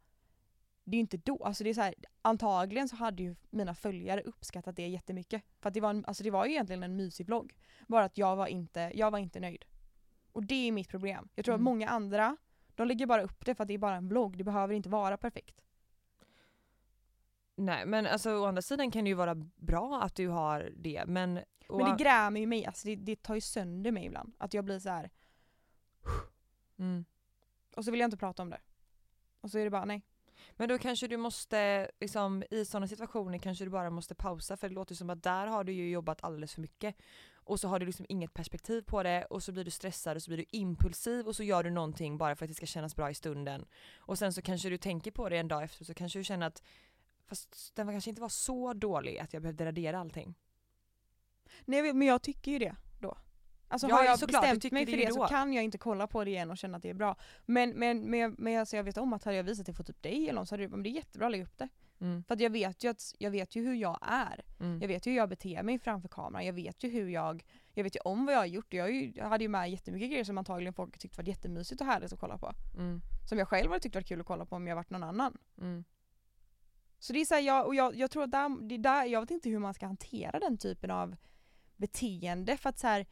S2: det är ju inte då, alltså det är så här, antagligen så hade ju mina följare uppskattat det jättemycket. För att det var, en, alltså det var ju egentligen en mysig vlogg. Bara att jag var inte, jag var inte nöjd. Och det är mitt problem. Jag tror
S1: Mm.
S2: att många andra, de lägger bara upp det för att det är bara en vlogg, det behöver inte vara perfekt.
S1: Nej men alltså å andra sidan kan det ju vara bra att du har det men...
S2: Men det grämer ju mig, alltså det, det tar ju sönder mig ibland. Att jag blir så här.
S1: mm.
S2: och så vill jag inte prata om det. Och så är det bara nej.
S1: Men då kanske du måste, liksom, i sådana situationer kanske du bara måste pausa för det låter som att där har du ju jobbat alldeles för mycket. Och så har du liksom inget perspektiv på det och så blir du stressad och så blir du impulsiv och så gör du någonting bara för att det ska kännas bra i stunden. Och sen så kanske du tänker på det en dag efter så kanske du känner att fast den kanske inte var så dålig att jag behövde radera allting.
S2: Nej men jag tycker ju det. Alltså
S1: Ja,
S2: har jag
S1: såklart,
S2: bestämt mig
S1: det
S2: för
S1: ju
S2: det så kan jag inte kolla på det igen och känna att det är bra. Men, men, men, men alltså jag vet om att hade jag visat det för typ dig eller någon så hade du men det är jättebra att lägga upp det.
S1: Mm,
S2: För att jag vet ju, att, jag vet ju hur jag är.
S1: mm,
S2: Jag vet ju hur jag beter mig framför kameran. Jag vet ju hur jag, jag vet ju om vad jag har gjort. Jag, ju, jag hade ju med jättemycket grejer som antagligen folk tyckte var jättemysigt och härligt att kolla på.
S1: mm,
S2: Som jag själv hade tyckt var kul att kolla på om jag varit någon annan.
S1: mm.
S2: Så det är så här, jag, och jag, jag tror att där, det är där, jag vet inte hur man ska hantera den typen av beteende för att så här,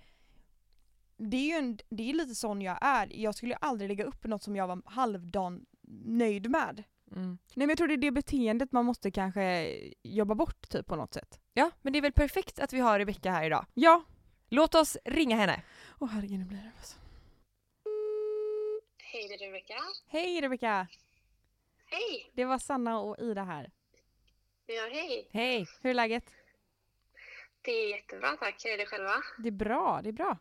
S2: det är ju en, det är lite sån jag är. Jag skulle aldrig lägga upp något som jag var halvdan nöjd med.
S1: Mm.
S2: Nej men jag tror det är det beteendet man måste kanske jobba bort typ på något sätt.
S1: Ja men det är väl perfekt att vi har Rebecka här idag.
S2: Ja.
S1: Låt oss ringa henne.
S2: Åh herregud nu blir det alltså.
S3: Hej, det är Rebecka.
S2: Hej Rebecka!
S3: Hej!
S2: Det var Sanna och Ida här.
S3: Ja, hej.
S1: Hej!
S2: Hur är läget?
S3: Det är jättebra, tack. Hur är det själva?
S2: Det är bra, det är bra.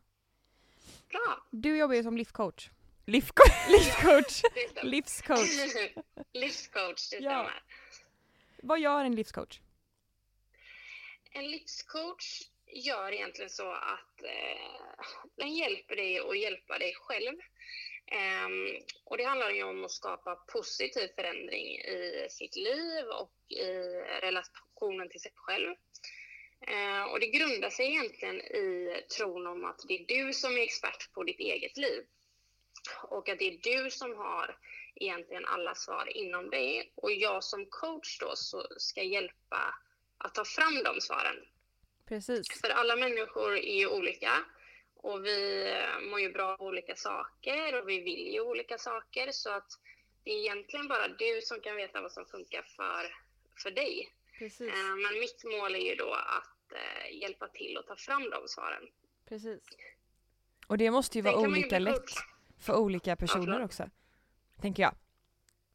S3: Bra.
S2: Du jobbar ju som livscoach.
S1: Livscoach!
S2: Livscoach!
S3: Det stämmer.
S2: Livscoach.
S3: Livscoach, det
S2: Ja.
S3: stämmer.
S2: Vad gör en livscoach?
S3: En livscoach gör egentligen så att eh, den hjälper dig att hjälpa dig själv. Ehm, och det handlar ju om att skapa positiv förändring i sitt liv och i relationen till sig själv. Eh, och det grundar sig egentligen i tron om att det är du som är expert på ditt eget liv. Och att det är du som har egentligen alla svar inom dig. Och jag som coach då så ska hjälpa att ta fram de svaren.
S2: Precis.
S3: För alla människor är ju olika och vi eh, mår ju bra av olika saker och vi vill ju olika saker så att det är egentligen bara du som kan veta vad som funkar för, för dig.
S2: Precis.
S3: Eh, Men mitt mål är ju då att hjälpa till att ta fram de svaren.
S2: Precis.
S1: Och det måste ju
S3: Sen
S1: vara
S3: ju
S1: olika
S3: bli
S1: lätt för olika personer
S3: förlåt.
S1: också. Tänker jag.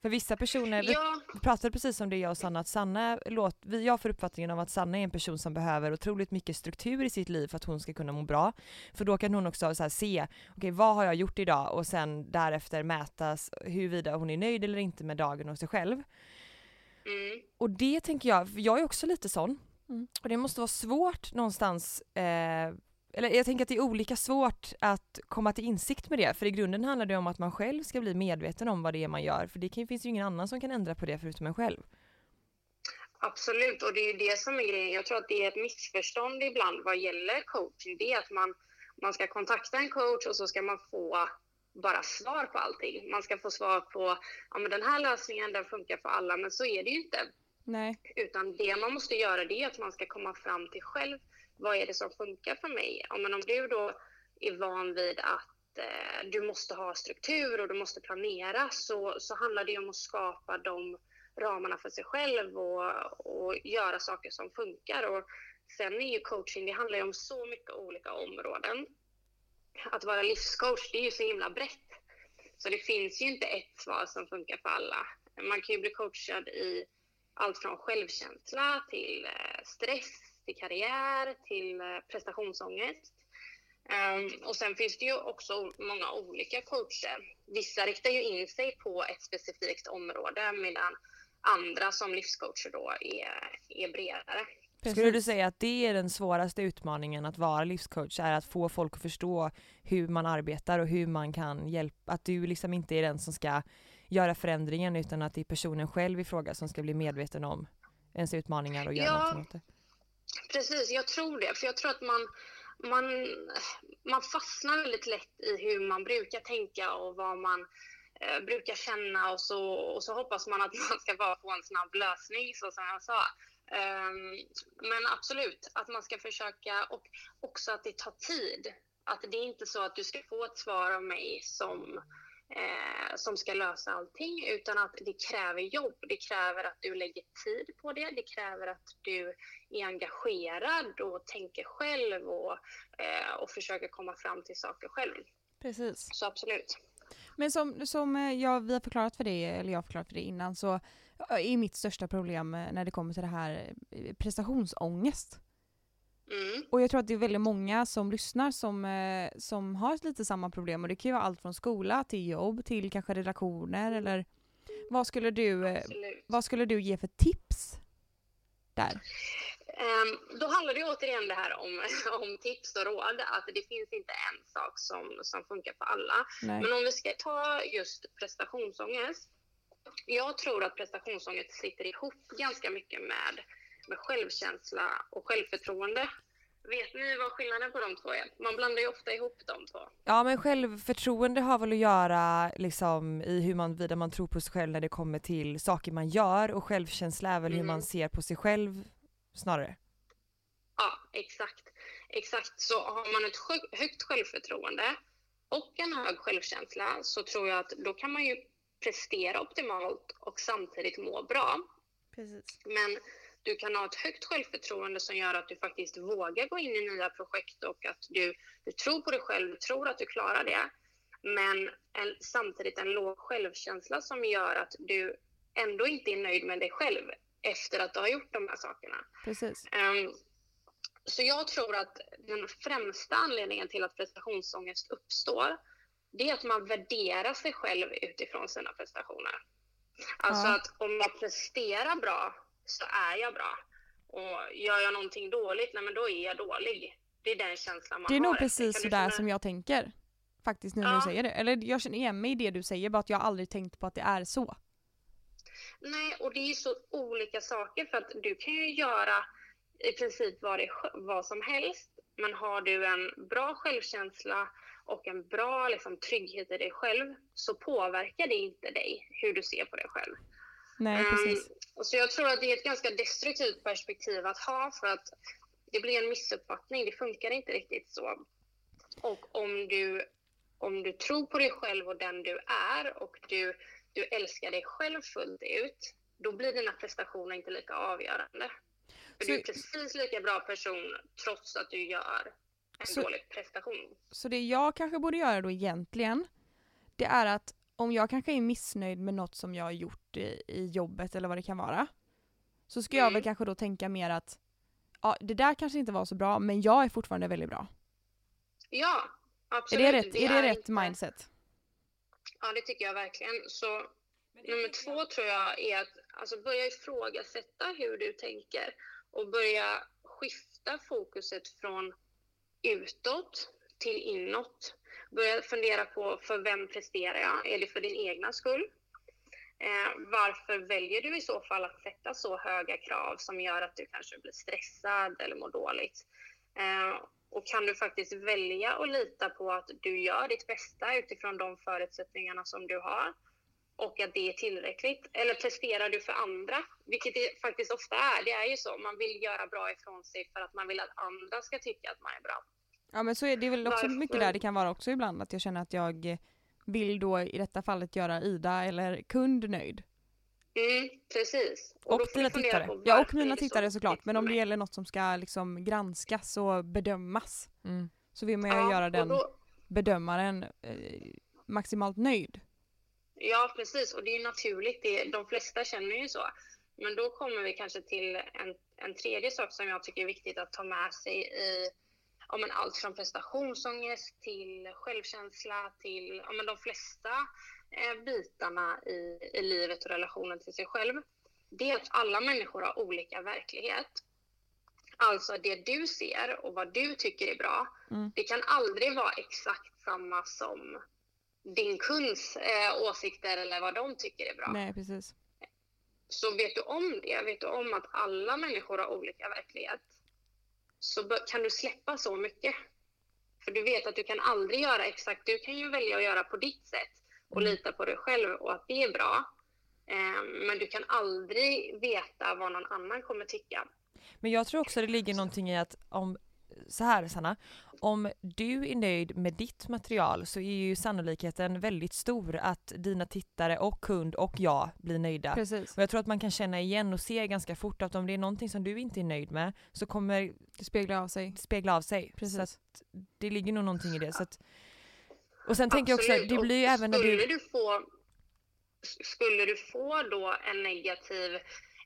S1: För vissa personer, vi
S3: Ja,
S1: pratade precis om det jag och Sanna, att Sanna, låt, vi- jag får uppfattningen om att Sanna är en person som behöver otroligt mycket struktur i sitt liv för att hon ska kunna må bra. För då kan hon också så se, okej vad har jag gjort idag och sen därefter mätas huruvida hon är nöjd eller inte med dagen och sig själv.
S3: mm,
S1: Och det tänker jag, jag är också lite sån.
S2: Mm.
S1: Och det måste vara svårt någonstans, eh, eller jag tänker att det är olika svårt att komma till insikt med det, för i grunden handlar det om att man själv ska bli medveten om vad det är man gör, för det kan, finns ju ingen annan som kan ändra på det förutom en själv.
S3: Absolut, och det är ju det som är grejen. Jag tror att det är ett missförstånd ibland vad gäller coaching. Det är att man, man ska kontakta en coach och så ska man få bara svar på allting. Man ska få svar på, ja men den här lösningen den funkar för alla, men så är det ju inte.
S2: Nej.
S3: Utan det man måste göra det är att man ska komma fram till själv, vad är det som funkar för mig? Ja, men om du då är van vid att eh, du måste ha struktur och du måste planera så, så handlar det om att skapa de ramarna för sig själv och, och göra saker som funkar. Och sen är ju coaching, det handlar ju om så mycket olika områden. Att vara livscoach, det är ju så himla brett. Så det finns ju inte ett svar som funkar för alla. Man kan ju bli coachad i allt från självkänsla till eh, stress, till karriär, till eh, prestationsångest. Um, och sen finns det ju också många olika coacher. Vissa riktar ju in sig på ett specifikt område medan andra som livscoacher då är, är bredare.
S1: Skulle du säga att det är den svåraste utmaningen att vara livscoach, är att få folk att förstå hur man arbetar och hur man kan hjälpa, att du liksom inte är den som ska göra förändringen utan att det är personen själv i fråga som ska bli medveten om ens utmaningar och göra ja, någonting åt det?
S3: Precis, jag tror det. För jag tror att man, man, man fastnar väldigt lätt i hur man brukar tänka och vad man eh, brukar känna och så, och så hoppas man att man ska bara få en snabb lösning, så som jag sa. Um, men absolut, att man ska försöka och också att det tar tid. Att det är inte så att du ska få ett svar av mig som eh, som ska lösa allting utan att det kräver jobb. Det kräver att du lägger tid på det. Det kräver att du är engagerad och tänker själv och, eh, och försöker komma fram till saker själv.
S2: Precis.
S3: Så absolut.
S2: Men som, som eh, jag, vi har förklarat för dig, eller jag har förklarat för dig innan, så är mitt största problem eh, när det kommer till det här eh, prestationsångest. Mm. Och jag tror att det är väldigt många som lyssnar som, eh, som har lite samma problem och det kan ju vara allt från skola till jobb till kanske redaktioner eller vad skulle du, eh, vad skulle du ge för tips där?
S3: Um, då handlar det återigen det här om, om tips och råd, att det finns inte en sak som, som funkar för alla. Nej. Men om vi ska ta just prestationsångest. Jag tror att prestationsångest sitter ihop ganska mycket med med självkänsla och självförtroende. Vet ni vad skillnaden på de två är? Man blandar ju ofta ihop de två.
S1: Ja men självförtroende har väl att göra liksom i hur man, vidare man tror på sig själv när det kommer till saker man gör och självkänsla är väl mm. hur man ser på sig själv snarare.
S3: Ja exakt. Exakt så har man ett högt självförtroende och en hög självkänsla så tror jag att då kan man ju prestera optimalt och samtidigt må bra.
S2: Precis.
S3: Men du kan ha ett högt självförtroende som gör att du faktiskt vågar gå in i nya projekt och att du, du tror på dig själv, tror att du klarar det. Men en, samtidigt en låg självkänsla som gör att du ändå inte är nöjd med dig själv efter att du har gjort de här sakerna.
S2: Precis.
S3: Um, så jag tror att den främsta anledningen till att prestationsångest uppstår, det är att man värderar sig själv utifrån sina prestationer. Alltså ja. att om jag presterar bra så är jag bra. Och gör jag någonting dåligt, nej men då är jag dålig. Det är den känslan man har.
S2: Det är nog precis sådär känna... som jag tänker. Faktiskt nu ja. när du säger det. Eller jag känner igen mig i det du säger, bara att jag aldrig tänkt på att det är så.
S3: Nej, och det är ju så olika saker för att du kan ju göra i princip vad, det, vad som helst. Men har du en bra självkänsla och en bra liksom, trygghet i dig själv så påverkar det inte dig hur du ser på dig själv.
S2: Nej, precis.
S3: Um, så jag tror att det är ett ganska destruktivt perspektiv att ha för att det blir en missuppfattning. Det funkar inte riktigt så. Och om du, om du tror på dig själv och den du är och du, du älskar dig själv fullt ut, då blir dina prestationer inte lika avgörande. För så, du är precis lika bra person trots att du gör en så, dålig prestation.
S2: Så det jag kanske borde göra då egentligen, det är att om jag kanske är missnöjd med något som jag har gjort i, i jobbet eller vad det kan vara, så ska mm. jag väl kanske då tänka mer att ja, det där kanske inte var så bra, men jag är fortfarande väldigt bra.
S3: Ja, absolut.
S2: Är det rätt, det är det rätt inte... mindset?
S3: Ja, det tycker jag verkligen. Så nummer två tror jag är att alltså, börja ifrågasätta hur du tänker och börja skifta fokuset från utåt till inåt. Börja fundera på för vem presterar jag? Är det för din egna skull? Eh, varför väljer du i så fall att sätta så höga krav som gör att du kanske blir stressad eller mår dåligt? Eh, och kan du faktiskt välja att lita på att du gör ditt bästa utifrån de förutsättningarna som du har och att det är tillräckligt? Eller presterar du för andra? Vilket det faktiskt ofta är. Det är ju så. Man vill göra bra ifrån sig för att man vill att andra ska tycka att man är bra.
S2: Ja men så är det väl också
S3: Varför?
S2: mycket där det kan vara också ibland att jag känner att jag vill då i detta fallet göra Ida eller kund nöjd.
S3: Mm, precis.
S1: Och
S3: får
S1: dina tittare.
S2: Ja och mina tittare såklart men om det gäller något som ska liksom granskas och bedömas
S1: Mm.
S2: så vill man ju
S3: Ja,
S2: göra
S3: och
S2: den
S3: då-
S2: bedömaren eh, maximalt nöjd.
S3: Ja, precis. Och det är ju naturligt. Det, de flesta känner ju så. Men då kommer vi kanske till en, en tredje sak som jag tycker är viktigt att ta med sig i ja, men allt från prestationsångest till självkänsla till ja, men de flesta eh, bitarna i, i livet och relationen till sig själv. Det är att alla människor har olika verklighet. Alltså det du ser och vad du tycker är bra,
S2: Mm.
S3: det kan aldrig vara exakt samma som din kunds eh, åsikter eller vad de tycker är bra.
S2: Nej precis.
S3: Så vet du om det, vet du om att alla människor har olika verklighet, så kan du släppa så mycket. För du vet att du kan aldrig göra exakt, du kan ju välja att göra på ditt sätt och
S1: Mm.
S3: lita på dig själv och att det är bra. Eh, men du kan aldrig veta vad någon annan kommer tycka.
S1: Men jag tror också det ligger någonting i att om, så här Sanna, om du är nöjd med ditt material så är ju sannolikheten väldigt stor att dina tittare och kund och jag blir nöjda.
S2: Precis.
S1: Och jag tror att man kan känna igen och se ganska fort att om det är någonting som du inte är nöjd med så kommer
S2: Det speglar av sig.
S1: spegla av sig.
S2: Precis.
S1: Så att det ligger nog någonting i det. Så att, och sen tänker jag också,
S3: Absolut.
S1: det blir ju även när
S3: skulle
S1: du...
S3: du få, skulle du få då en negativ,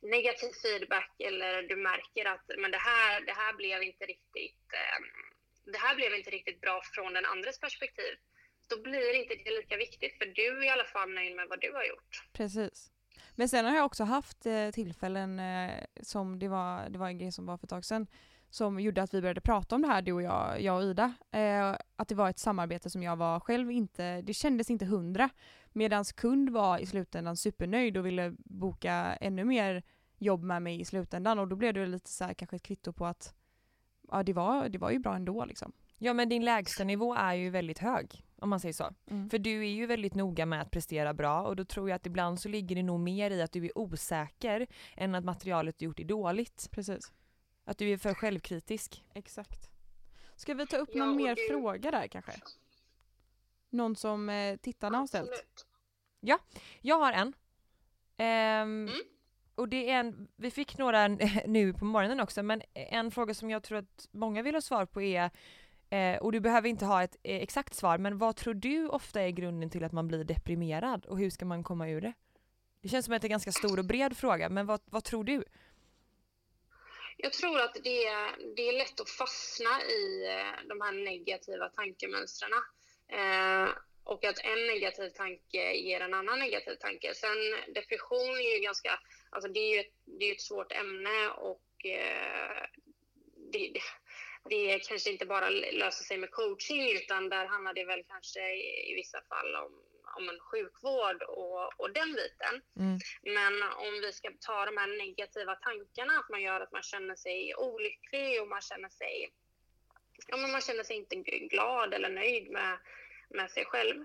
S3: negativ feedback eller du märker att men det, här, det, här blev inte riktigt, eh, det här blev inte riktigt bra från den andres perspektiv, då blir inte det lika viktigt för du är i alla fall nöjd med vad du har gjort.
S2: Precis. Men sen har jag också haft eh, tillfällen eh, som det var, det var en grej som var för ett tag sedan som gjorde att vi började prata om det här du och jag, jag och Ida. Eh, att det var ett samarbete som jag var själv inte, det kändes inte hundra. Medans kund var i slutändan supernöjd och ville boka ännu mer jobb med mig i slutändan och då blev det lite så här kanske ett kvitto på att ja det var, det var ju bra ändå liksom.
S1: Ja men din lägsta nivå är ju väldigt hög om man säger så.
S2: Mm.
S1: För du är ju väldigt noga med att prestera bra och då tror jag att ibland så ligger det nog mer i att du är osäker än att materialet du gjort är dåligt.
S2: Precis.
S1: Att du är för självkritisk.
S2: Exakt. Ska vi ta upp
S3: Ja,
S2: någon
S3: och
S2: mer
S3: det-
S2: fråga där kanske? Någon som eh, tittarna har ställt?
S3: Absolut.
S1: Jag har en. Ehm,
S3: Mm.
S1: Och det är en, vi fick några nu på morgonen också, men en fråga som jag tror att många vill ha svar på är, eh, och du behöver inte ha ett eh, exakt svar, men vad tror du ofta är grunden till att man blir deprimerad och hur ska man komma ur det? Det känns som att det är en ganska stor och bred fråga, men vad, vad tror du?
S3: Jag tror att det är, det är lätt att fastna i eh, de här negativa tankemönstren. Eh, och att en negativ tanke ger en annan negativ tanke. Sen depression är ju ganska, alltså det är ju ett, det är ett svårt ämne och eh, det, det kanske inte bara löser sig med coaching utan där handlar det väl kanske i, i vissa fall om, om en sjukvård och, och den biten.
S1: Mm.
S3: Men om vi ska ta de här negativa tankarna, att man gör att man känner sig olycklig och man känner sig, ja, men man känner sig inte glad eller nöjd med, med sig själv.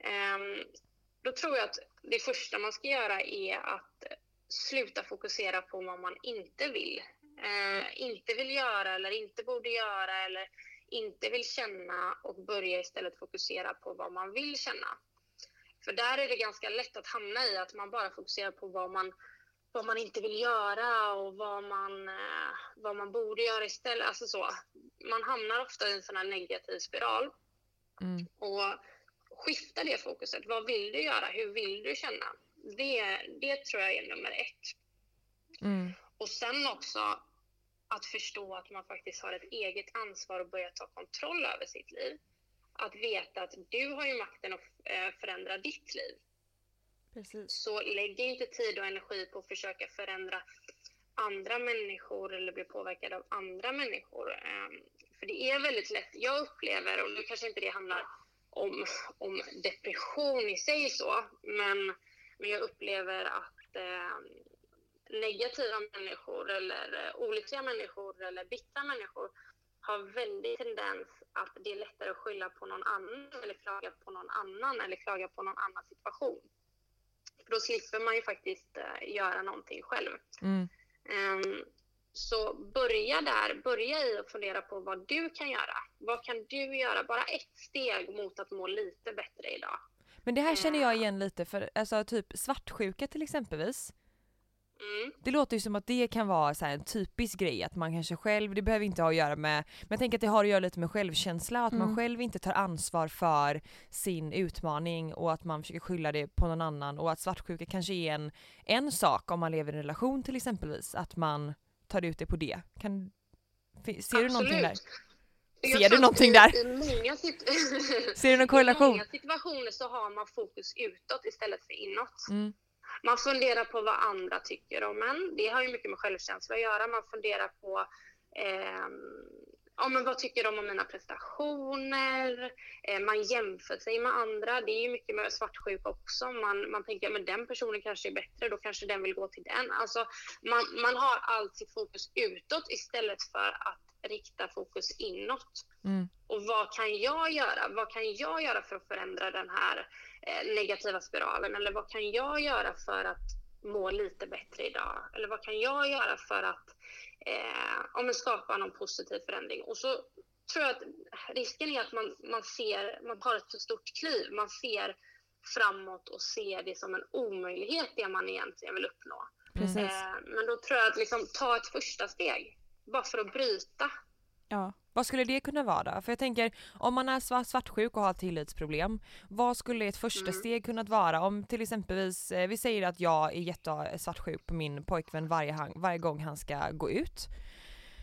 S3: Ehm, då tror jag att det första man ska göra är att sluta fokusera på vad man inte vill. Ehm, inte vill göra eller inte borde göra eller inte vill känna och börja istället fokusera på vad man vill känna. För där är det ganska lätt att hamna i att man bara fokuserar på vad man, vad man inte vill göra och vad man, eh, vad man borde göra istället. Alltså så. Man hamnar ofta i en sån här negativ spiral.
S1: Mm.
S3: Och skifta det fokuset. Vad vill du göra? Hur vill du känna? Det, det tror jag är nummer ett.
S1: Mm.
S3: Och sen också att förstå att man faktiskt har ett eget ansvar och börja ta kontroll över sitt liv. Att veta att du har ju makten att eh, förändra ditt liv.
S2: Precis.
S3: Så lägg inte tid och energi på att försöka förändra andra människor eller bli påverkad av andra människor. Ehm, För det är väldigt lätt, jag upplever, och nu kanske inte det handlar om, om depression i sig så, men, men jag upplever att eh, negativa människor eller eh, olyckliga människor eller bittra människor har väldigt tendens att det är lättare att skylla på någon annan eller klaga på någon annan eller klaga på någon annan situation. För då slipper man ju faktiskt uh, göra någonting själv.
S1: Mm.
S3: Um, så börja där, börja i att fundera på vad du kan göra. Vad kan du göra? Bara ett steg mot att må lite bättre idag.
S1: Men det här känner jag igen lite för alltså typ svartsjuka till exempelvis.
S3: Mm.
S1: Det låter ju som att det kan vara så en typisk grej att man kanske själv, det behöver inte ha att göra med, men jag tänker att det har att göra lite med självkänsla, att
S2: Mm.
S1: man själv inte tar ansvar för sin utmaning och att man försöker skylla det på någon annan och att svartsjuka kanske är en, en sak om man lever i en relation till exempelvis, att man tar ut det på det. Kan, ser du någonting där?
S3: Jag
S1: Ser
S3: tror
S1: du någonting
S3: i,
S1: där?
S3: I många,
S1: Ser du någon
S3: I
S1: korrelation?
S3: många situationer så har man fokus utåt istället för inåt.
S1: Mm.
S3: Man funderar på vad andra tycker om en. Det har ju mycket med självkänsla att göra. Man funderar på ehm, ja, men vad tycker de om mina prestationer? Eh, man jämför sig med andra. Det är ju mycket med svartsjuka också. Man, man tänker att den personen kanske är bättre, då kanske den vill gå till den. Alltså, man, man har allt sitt fokus utåt istället för att rikta fokus inåt.
S1: Mm.
S3: Och vad kan jag göra? Vad kan jag göra för att förändra den här eh, negativa spiralen? Eller vad kan jag göra för att må lite bättre idag? Eller vad kan jag göra för att eh, om man skapa någon positiv förändring? Och så tror jag att risken är att man, man ser, man tar ett för stort kliv. Man ser framåt och ser det som en omöjlighet det man egentligen vill uppnå.
S1: Precis.
S3: Eh, men då tror jag att liksom ta ett första steg. Bara för att bryta.
S2: Ja.
S1: Vad skulle det kunna vara då? För jag tänker, om man är svart, svartsjuk och har tillitsproblem, vad skulle ett första
S3: Mm.
S1: steg kunnat vara? Om till exempelvis, eh, vi säger att jag är jätte svartsjuk på min pojkvän varje, varje gång han ska gå ut.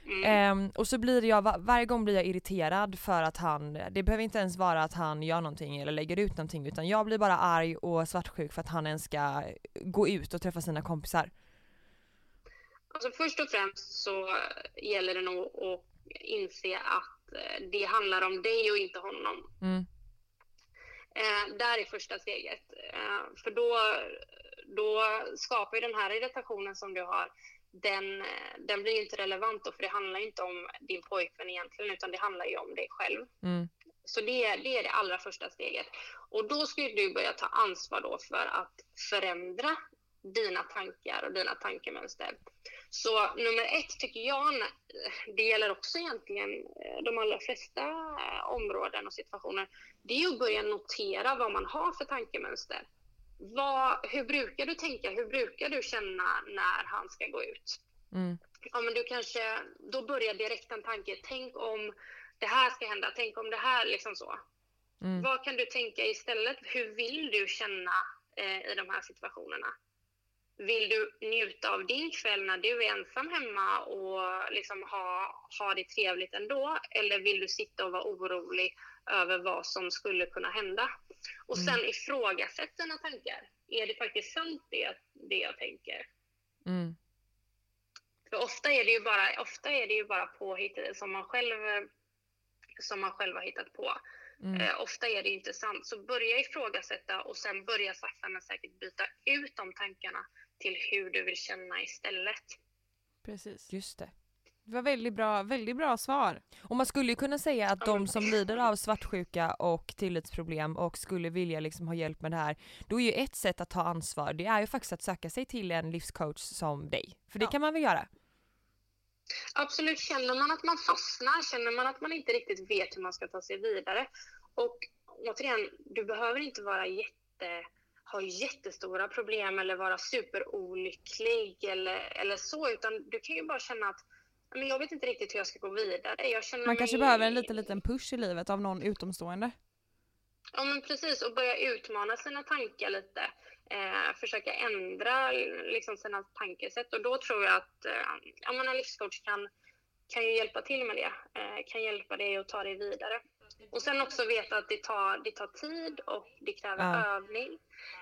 S3: Mm.
S1: Ehm, och så blir jag, va- varje gång blir jag irriterad för att han, det behöver inte ens vara att han gör någonting eller lägger ut någonting utan jag blir bara arg och svartsjuk för att han ens ska gå ut och träffa sina kompisar.
S3: Alltså först och främst så gäller det nog att inse att eh, det handlar om dig och inte honom.
S1: Mm.
S3: Eh, där är första steget. Eh, för då, då skapar ju den här irritationen som du har, den, eh, den blir ju inte relevant då, för det handlar ju inte om din pojkvän egentligen, utan det handlar ju om dig själv.
S1: Mm.
S3: Så det, är- det är det allra första steget. Och då skulle du börja ta ansvar då för att förändra dina tankar och dina tankemönster. Så nummer ett tycker jag, det gäller också egentligen eh, de allra flesta eh, områden och situationer, det är att börja notera vad man har för tankemönster. Vad, hur brukar du tänka? Hur brukar du känna när han ska gå ut?
S1: Mm.
S3: ja, men du kanske, då börjar direkt en tanke, tänk om det här ska hända, tänk om det här liksom så.
S1: Mm.
S3: Vad kan du tänka istället? Hur vill du känna eh, i de här situationerna? Vill du njuta av din kväll när du är ensam hemma och liksom ha, ha det trevligt ändå? Eller vill du sitta och vara orolig över vad som skulle kunna hända? Och sen
S1: Mm.
S3: ifrågasätt dina tankar. Är det faktiskt sant det, det jag tänker?
S1: Mm.
S3: För ofta är det ju bara, ofta är det ju bara påhitt som man själv som man själv har hittat på.
S1: Mm.
S3: Eh, ofta är det inte sant. Så börja ifrågasätta och sen börja sakta men säkert byta ut de tankarna till hur du vill känna istället.
S2: Precis.
S1: Just det.
S2: Det var väldigt bra, väldigt bra svar.
S1: Och man skulle ju kunna säga att de som lider av svartsjuka och tillitsproblem och skulle vilja liksom ha hjälp med det här, då är ju ett sätt att ta ansvar, det är ju faktiskt att söka sig till en livscoach som dig. För det
S2: Ja.
S1: kan man väl göra?
S3: Absolut, känner man att man fastnar, känner man att man inte riktigt vet hur man ska ta sig vidare. Och återigen, du behöver inte vara jätte, ha jättestora problem eller vara superolycklig eller, eller så, utan du kan ju bara känna att men jag vet inte riktigt hur jag ska gå vidare.
S2: Man kanske
S3: mig-
S2: behöver en liten, liten push i livet av någon utomstående.
S3: Ja, men precis. Och börja utmana sina tankar lite. Eh, försöka ändra liksom, sina tankesätt. Och då tror jag att eh, ja, men en livscoach kan, kan ju hjälpa till med det. Eh, kan hjälpa dig att ta dig vidare. Och sen också veta att det tar, det tar tid och det kräver
S1: Ja.
S3: övning.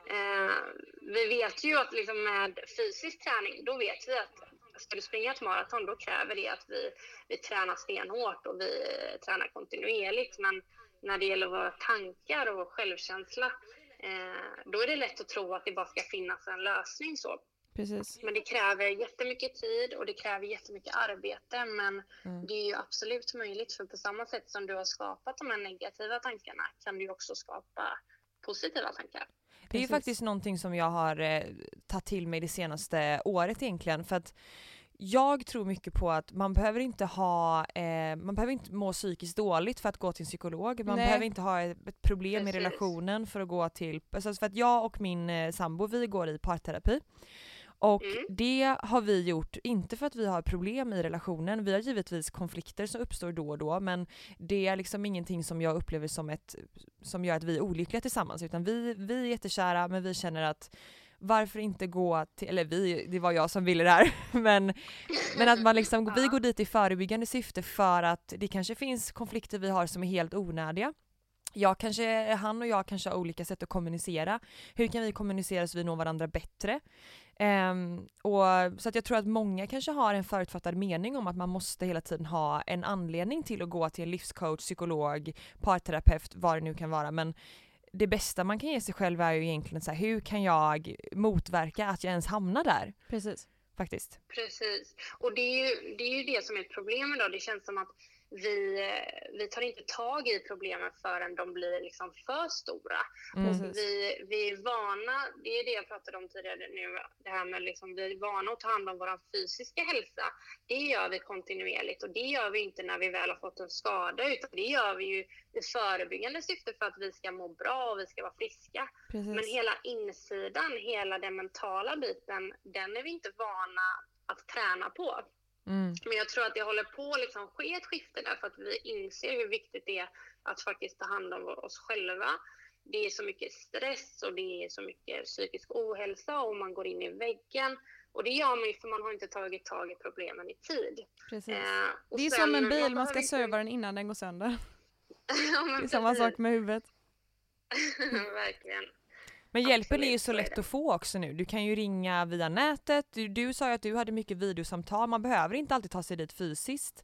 S3: Eh, vi vet ju att liksom med fysisk träning, då vet vi att ska du springa ett maraton då kräver det att vi, vi tränar stenhårt och vi tränar kontinuerligt. Men när det gäller våra tankar och självkänsla, eh, då är det lätt att tro att det bara ska finnas en lösning så.
S2: Precis.
S3: Men det kräver jättemycket tid och det kräver jättemycket arbete. Men
S1: Mm.
S3: det är ju absolut möjligt för på samma sätt som du har skapat de här negativa tankarna kan du också skapa positiva tankar.
S1: Det är ju faktiskt någonting som jag har eh, tagit till mig det senaste året egentligen för att jag tror mycket på att man behöver inte ha, eh, man behöver inte må psykiskt dåligt för att gå till en psykolog. Man
S2: Nej.
S1: behöver inte ha ett, ett problem i
S3: Precis.
S1: relationen för att gå till, alltså för att jag och min eh, sambo vi går i parterapi. Och
S3: Mm.
S1: det har vi gjort, inte för att vi har problem i relationen, vi har givetvis konflikter som uppstår då och då men det är liksom ingenting som jag upplever som ett, som gör att vi är olyckliga tillsammans utan vi, vi är jättekära men vi känner att varför inte gå till, eller vi, det var jag som ville det här, men, men att man liksom, vi går dit i förebyggande syfte för att det kanske finns konflikter vi har som är helt onödiga. Jag kanske, han och jag kanske har olika sätt att kommunicera. Hur kan vi kommunicera så vi når varandra bättre? Ehm, och, så att jag tror att många kanske har en förutfattad mening om att man måste hela tiden ha en anledning till att gå till en livscoach, psykolog, parterapeut, vad det nu kan vara. Men det bästa man kan ge sig själv är ju egentligen så här, hur kan jag motverka att jag ens hamnar där?
S2: Precis.
S1: Faktiskt.
S3: Precis. Och det är, ju, det är ju det som är ett problem idag. Det känns som att vi, eh, vi tar inte tag i problemen förrän de blir liksom för stora.
S1: Mm.
S2: Precis.
S3: Vi, vi är vana, det är det jag pratade om tidigare nu, det här med liksom, vi är vana att ta hand om vår fysiska hälsa. Det gör vi kontinuerligt och det gör vi inte när vi väl har fått en skada utan det gör vi ju i förebyggande syfte för att vi ska må bra och vi ska vara friska.
S2: Precis.
S3: Men hela insidan, hela den mentala biten, den är vi inte vana att träna på.
S1: Mm.
S3: Men jag tror att det håller på att liksom ske ett skifte där för att vi inser hur viktigt det är att faktiskt ta hand om oss själva. Det är så mycket stress och det är så mycket psykisk ohälsa och man går in i väggen. Och det gör man ju för man har inte tagit tag i problemen i tid.
S2: Precis.
S3: Eh,
S2: Det är
S3: sen-
S2: som en bil, man ska
S3: inte-
S2: serva den innan den går sönder.
S3: ja,
S2: Det är samma sak med huvudet.
S3: Verkligen.
S1: Men hjälpen är ju så lätt att få också nu. Du kan ju ringa via nätet. Du, du sa ju att du hade mycket videosamtal. Man behöver inte alltid ta sig dit fysiskt.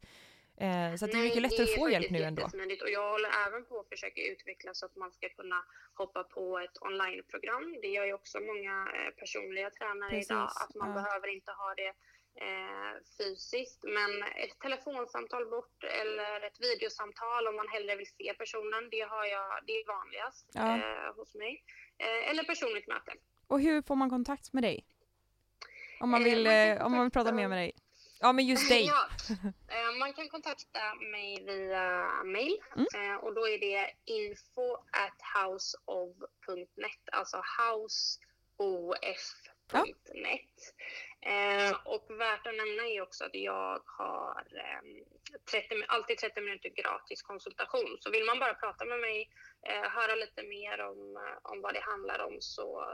S1: Eh, så det är mycket lättare att få hjälp nu ändå.
S3: Och jag håller även på att försöka utveckla så att man ska kunna hoppa på ett onlineprogram. Det gör ju också många eh, personliga tränare
S2: Precis,
S3: idag, att man
S2: ja.
S3: behöver inte ha det eh, fysiskt. Men ett telefonsamtal bort eller ett videosamtal om man hellre vill se personen, det, har jag, det är vanligast
S2: Ja.
S3: eh, hos mig. Eh, eller personligt möte.
S2: Och hur får man kontakt med dig? Om man
S3: Eh,
S2: vill,
S3: man
S2: eh, om man vill prata mer med dig.
S1: Ja men just dig.
S3: Ja, man kan kontakta mig via mail
S2: Mm.
S3: och då är det info at houseof.net, alltså houseof.net. Eh, och värt att nämna är också att jag har eh, 30, min- alltid 30 minuter gratis konsultation. Så vill man bara prata med mig, eh, höra lite mer om, eh, om vad det handlar om så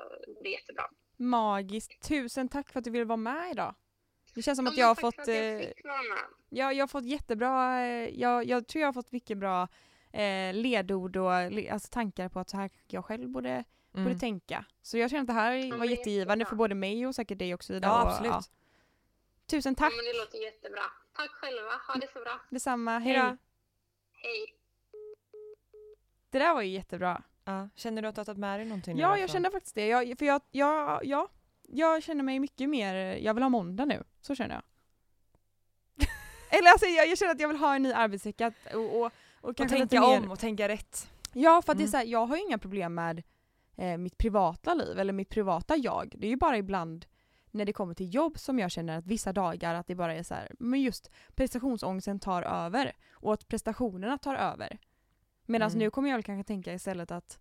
S3: det jättebra.
S2: Magiskt. Tusen tack för att du ville vara med idag. Det känns som att
S3: Ja,
S2: jag har fått,
S3: jag
S2: eh,
S3: med.
S2: jag, har fått jättebra, eh, jag, jag tror jag har fått mycket bra ledord och alltså tankar på att så här jag själv borde,
S1: Mm.
S2: borde tänka. Så jag känner att det här var jättegivande för både mig och säkert dig också Ida.
S1: Ja
S2: och,
S1: absolut.
S2: Tusen tack,
S3: Ja, men det låter jättebra. Tack själva, ha det så bra.
S2: detsamma. Hej.
S1: Hejdå.
S3: Hej.
S2: Det där var ju jättebra.
S1: Ja. Känner du att du har tagit med dig någonting? nu
S2: Ja,
S1: då
S2: jag känner faktiskt det. Jag, för jag, jag, ja, jag känner mig mycket mer, jag vill ha måndag nu. Så känner jag. Eller alltså jag, jag känner att jag vill ha en ny arbetsvecka och, och, och
S1: Och tänka om och tänka rätt.
S2: Ja, för att det är
S1: Mm.
S2: så här, jag har ju inga problem med eh, mitt privata liv eller mitt privata jag. Det är ju bara ibland när det kommer till jobb som jag känner att vissa dagar att det bara är så här, men just prestationsångesten tar över och att prestationerna tar över. Medan
S1: Mm.
S2: nu kommer jag väl kanske tänka istället att,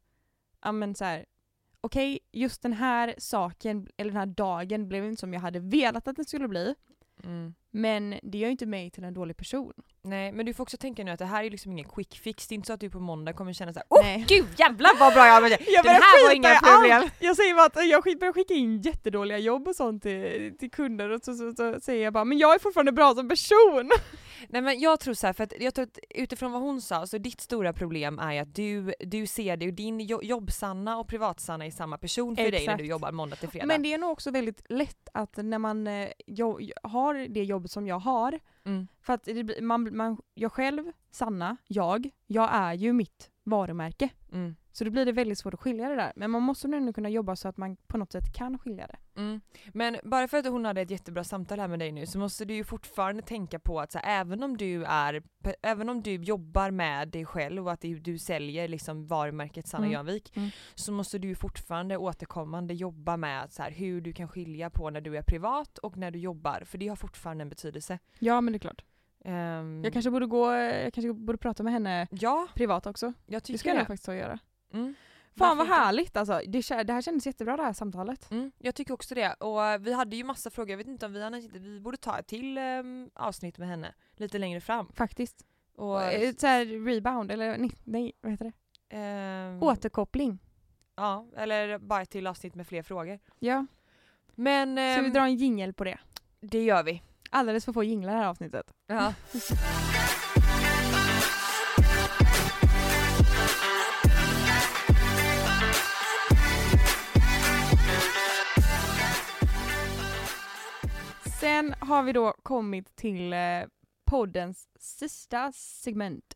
S2: ja men så här, okej, just den här saken eller den här dagen blev inte som jag hade velat att den skulle bli.
S1: Mm.
S2: Men det gör ju inte mig till en dålig person.
S1: Nej men du får också tänka nu att det här är liksom ingen quick fix. Det är inte så att du på måndag kommer känna såhär Åh
S2: Nej.
S1: gud jävlar vad bra jag var!
S2: Jag
S1: Den här var inga problem!
S2: allt. Jag säger bara att jag börjar skicka in jättedåliga jobb och sånt till, till kunder och så, så, så säger jag bara men jag är fortfarande bra som person.
S1: Nej men jag tror så här, för att jag tror att utifrån vad hon sa, så ditt stora problem är att du, du ser det, och din jo- jobbsanna och privatsanna är samma person för dig när
S2: Exakt.
S1: du jobbar måndag till fredag.
S2: Men det är nog också väldigt lätt att när man eh, jo, har det jobbet som jag har,
S1: mm.
S2: för att man, man, jag själv, Sanna, jag, jag är ju mitt varumärke.
S1: Mm.
S2: Så då blir det väldigt svårt att skilja det där. Men man måste nog ändå kunna jobba så att man på något sätt kan skilja det.
S1: Mm. Men bara för att hon hade ett jättebra samtal här med dig nu så måste du ju fortfarande tänka på att så här, även om du är, även om du jobbar med dig själv och att du, säljer liksom varumärket Sanna
S2: Mm.
S1: Jönvik
S2: Mm.
S1: så måste du ju fortfarande återkommande jobba med så här, hur du kan skilja på när du är privat och när du jobbar för det har fortfarande en betydelse.
S2: Ja men det är klart.
S1: Ehm,
S2: Jag kanske borde gå, jag kanske borde prata med henne
S1: Ja,
S2: privat också.
S1: jag
S2: Det
S1: tycker
S2: ska jag
S1: det.
S2: faktiskt så göra.
S1: Mm.
S2: Fan vad härligt alltså. Det, det här kändes jättebra det här samtalet.
S1: Mm, jag tycker också det. Och eh, vi hade ju massa frågor, jag vet inte om vi, hade, vi borde ta ett till ehm, avsnitt med henne lite längre fram.
S2: Faktiskt.
S1: Och,
S2: Eh, Så här rebound, eller nej, nej vad heter det?
S1: ehm,
S2: Återkoppling.
S1: Ja, eller bara ett till avsnitt med fler frågor.
S2: Ja.
S1: Men
S2: Ska vi
S1: ehm,
S2: dra en jingel på det?
S1: det gör vi.
S2: Alldeles för få jinglar det här avsnittet.
S1: Ja.
S2: Sen har vi då kommit till eh, poddens sista segment.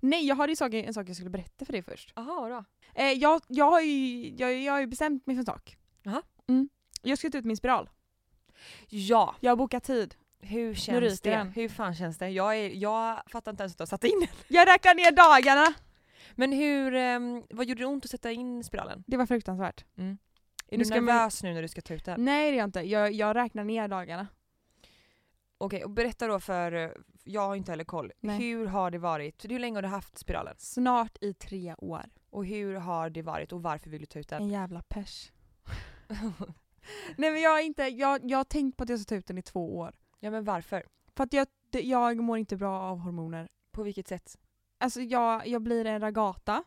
S2: Nej, jag hade ju sak, en sak jag skulle berätta för dig först.
S1: Jaha, vadå?
S2: Eh, jag, jag, har ju, jag, jag har ju bestämt mig för en sak.
S1: Jaha.
S2: Mm. Jag ska ta ut min spiral.
S1: Ja,
S2: Jag har bokat tid.
S1: hur känns det?
S2: den.
S1: Hur fan känns det? Jag, är, jag fattar inte ens att du har satt in den.
S2: Jag räknar ner dagarna!
S1: Men hur, ehm, vad gjorde det ont att sätta in spiralen?
S2: Det var fruktansvärt.
S1: Är
S2: Nu
S1: du nervös nu när du ska ta ut den?
S2: Nej det är jag inte. Jag, jag räknar ner dagarna.
S1: Okej, och berätta då för, eh, jag har inte heller koll.
S2: Nej.
S1: Hur har det varit? Hur länge har du haft spiralen?
S2: Snart i tre år.
S1: Och hur har det varit och varför vill du ta ut den?
S2: En jävla pers. Nej men jag har inte, jag, jag har tänkt på att jag ska ta ut den i två år.
S1: ja men varför?
S2: För att jag, jag mår inte bra av hormoner.
S1: På vilket sätt?
S2: Alltså jag, jag blir en ragata.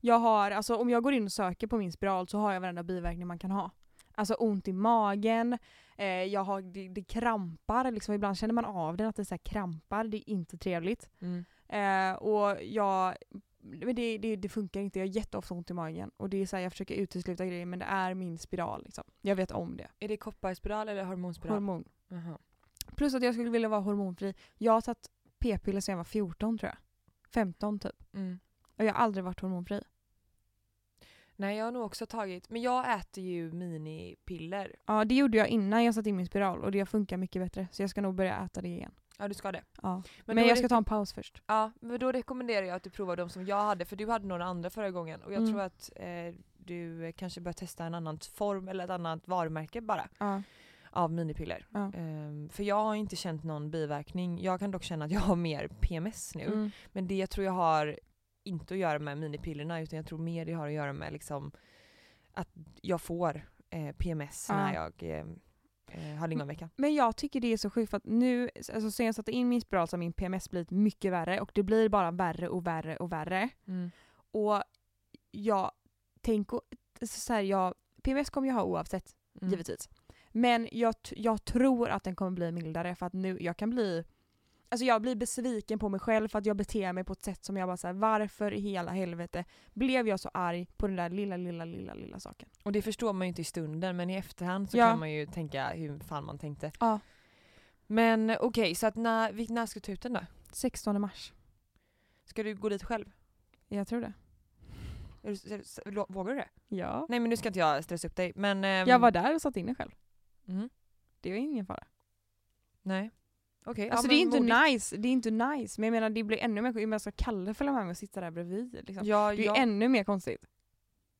S2: Jag har, alltså om jag går in och söker på min spiral så har jag varenda biverkning man kan ha. Alltså ont i magen, eh, jag har, det, det krampar, liksom, ibland känner man av den att det så krampar, det är inte trevligt.
S1: Mm.
S2: Eh, och jag, men det, det, det funkar inte, jag har jätteofta ont i magen. Och det är så här, jag försöker utesluta grejer men det är min spiral liksom. Jag vet om det.
S1: Är det kopparspiral eller hormonspiral?
S2: Hormon.
S1: Jaha.
S2: Plus att jag skulle vilja vara hormonfri. Jag har tagit p-piller sedan jag var 14 tror jag. 15 typ.
S1: Mm.
S2: Och jag har aldrig varit hormonfri.
S1: Nej jag har nog också tagit, men jag äter ju minipiller.
S2: Ja det gjorde jag innan jag satte in min spiral och det funkar mycket bättre. Så jag ska nog börja äta det igen.
S1: Ja du ska det.
S2: Ja.
S1: Men,
S2: Men, jag ska ta en paus först.
S1: Ja, men då rekommenderar jag att du provar de som jag hade för du hade några andra förra gången och jag
S2: Mm.
S1: tror att eh, du kanske bör testa en annan form eller ett annat varumärke bara
S2: Ja.
S1: av minipiller.
S2: Ja.
S1: Ehm, för jag har inte känt någon biverkning. Jag kan dock känna att jag har mer PMS nu.
S2: Mm.
S1: Men det jag tror jag har inte att göra med minipillerna utan jag tror mer det har att göra med liksom att jag får eh, PMS
S2: Ja.
S1: när jag eh, eh, har lingonvecka.
S2: Men jag tycker det är så sjukt för att nu, alltså sen jag satte in min spiral så har min PMS blivit mycket värre och det blir bara värre och värre och värre.
S1: Mm.
S2: Och jag tänker, så här, jag, PMS kommer jag ha oavsett
S1: Mm.
S2: givetvis. Men jag, jag tror att den kommer bli mildare för att nu, jag kan bli Alltså jag blir besviken på mig själv för att jag beter mig på ett sätt som jag bara säger varför i hela helvete blev jag så arg på den där lilla, lilla, lilla, lilla saken.
S1: Och det förstår man ju inte i stunden men i efterhand så
S2: Ja.
S1: kan man ju tänka hur fan man tänkte.
S2: Ja.
S1: Men okej, så att när, när ska du ta ut den då?
S2: 16 mars.
S1: Ska du gå dit själv?
S2: Jag tror det.
S1: Vågar du det?
S2: Ja.
S1: Nej men nu ska inte jag stressa upp dig men... ehm,
S2: Jag var där och satt in det själv.
S1: Mm,
S2: Det var ingen fara.
S1: nej. Okej,
S2: Alltså
S1: ja,
S2: det är inte
S1: modigt.
S2: nice, det är inte nice. Men jag menar det blir ännu mer jag ska Kalle följa med mig och sitta där bredvid. Liksom.
S1: Ja,
S2: Det är
S1: ja,
S2: ännu mer konstigt.